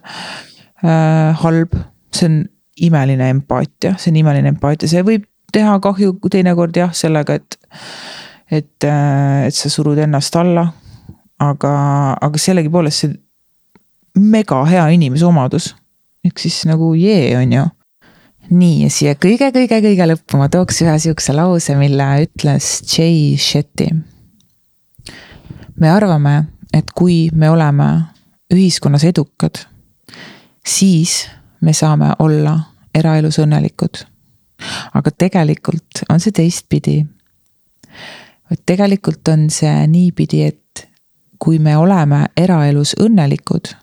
äh, halb. see on imeline empaatia, see on imeline empaatia, see võib teha kahju teinekord jah, sellega, et, et, äh, et sa surud ennast alla. aga, aga sellegipoolest see mega hea inimese omadus. ehk siis nagu jee, on ju. nii ja siia kõige-kõige-kõige lõppu ma tooks ühe sihukese lause, mille ütles Jay Shetty. me arvame, et kui me oleme ühiskonnas edukad, siis me saame olla eraelus õnnelikud. Aga tegelikult on see teistpidi. et tegelikult on see niipidi, et kui me oleme eraelus õnnelikud,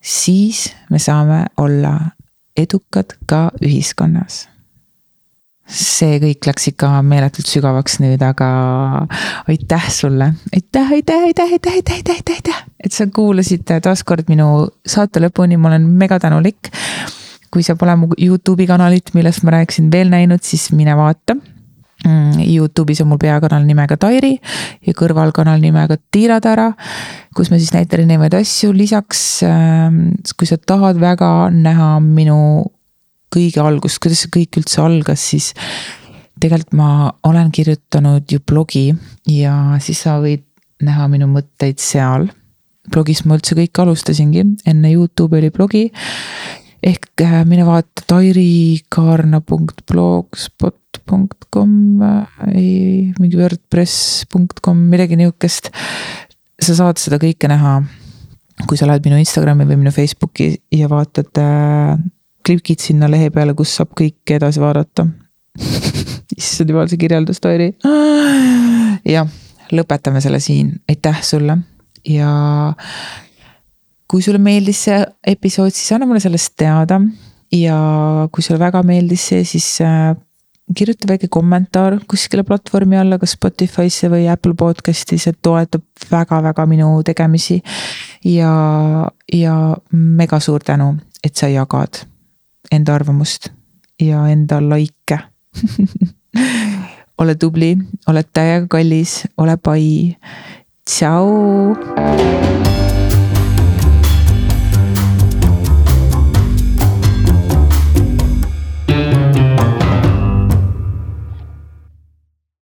siis me saame olla edukad ka ühiskonnas see kõik läks ikka meeletult sügavaks nüüd, aga aitäh sulle, aitäh, aitäh, aitäh, aitäh, aitäh, aitäh, aitäh, aitäh, et sa kuulasid taaskord minu saate lõpuni, ma olen mega tänulik. Kui sa pole mu Youtube'i kanalit, millest ma rääkisin, veel näinud, siis mine vaata mm, Youtube'is on mul peakanal nimega Tairi ja kõrvalkanal nimega Tiiratara, kus ma siis näitan erinevaid asju, lisaks ähm, kui sa tahad väga näha minu kõige algust, kuidas see kõik üldse algas, siis tegelikult ma olen kirjutanud ju blogi ja siis sa võid näha minu mõtteid seal. blogis ma üldse kõik alustasingi, enne Youtube'i oli blogi. Ehk äh, mine vaata tairikaarna.blogspot.com, ei, mingi wordpress.com, midagi nihukest. sa saad seda kõike näha kui sa lähed minu Instagrami või minu Facebooki ja vaatad äh, klikid sinna lehe peale, kus saab kõike edasi vaadata issand jumal, see kirjeldus ta oli. jah, lõpetame selle siin, aitäh sulle ja kui sulle meeldis see episood, siis anna mulle sellest teada. ja kui sulle väga meeldis see, siis äh, kirjuta väike kommentaar kuskile platvormi alla, kas Spotify'sse või Apple podcast'i, see toetab väga-väga minu tegemisi. ja, ja mega suur tänu, et sa jagad enda arvamust ja enda likee ole tubli, oled täiega kallis, ole pai. tšau.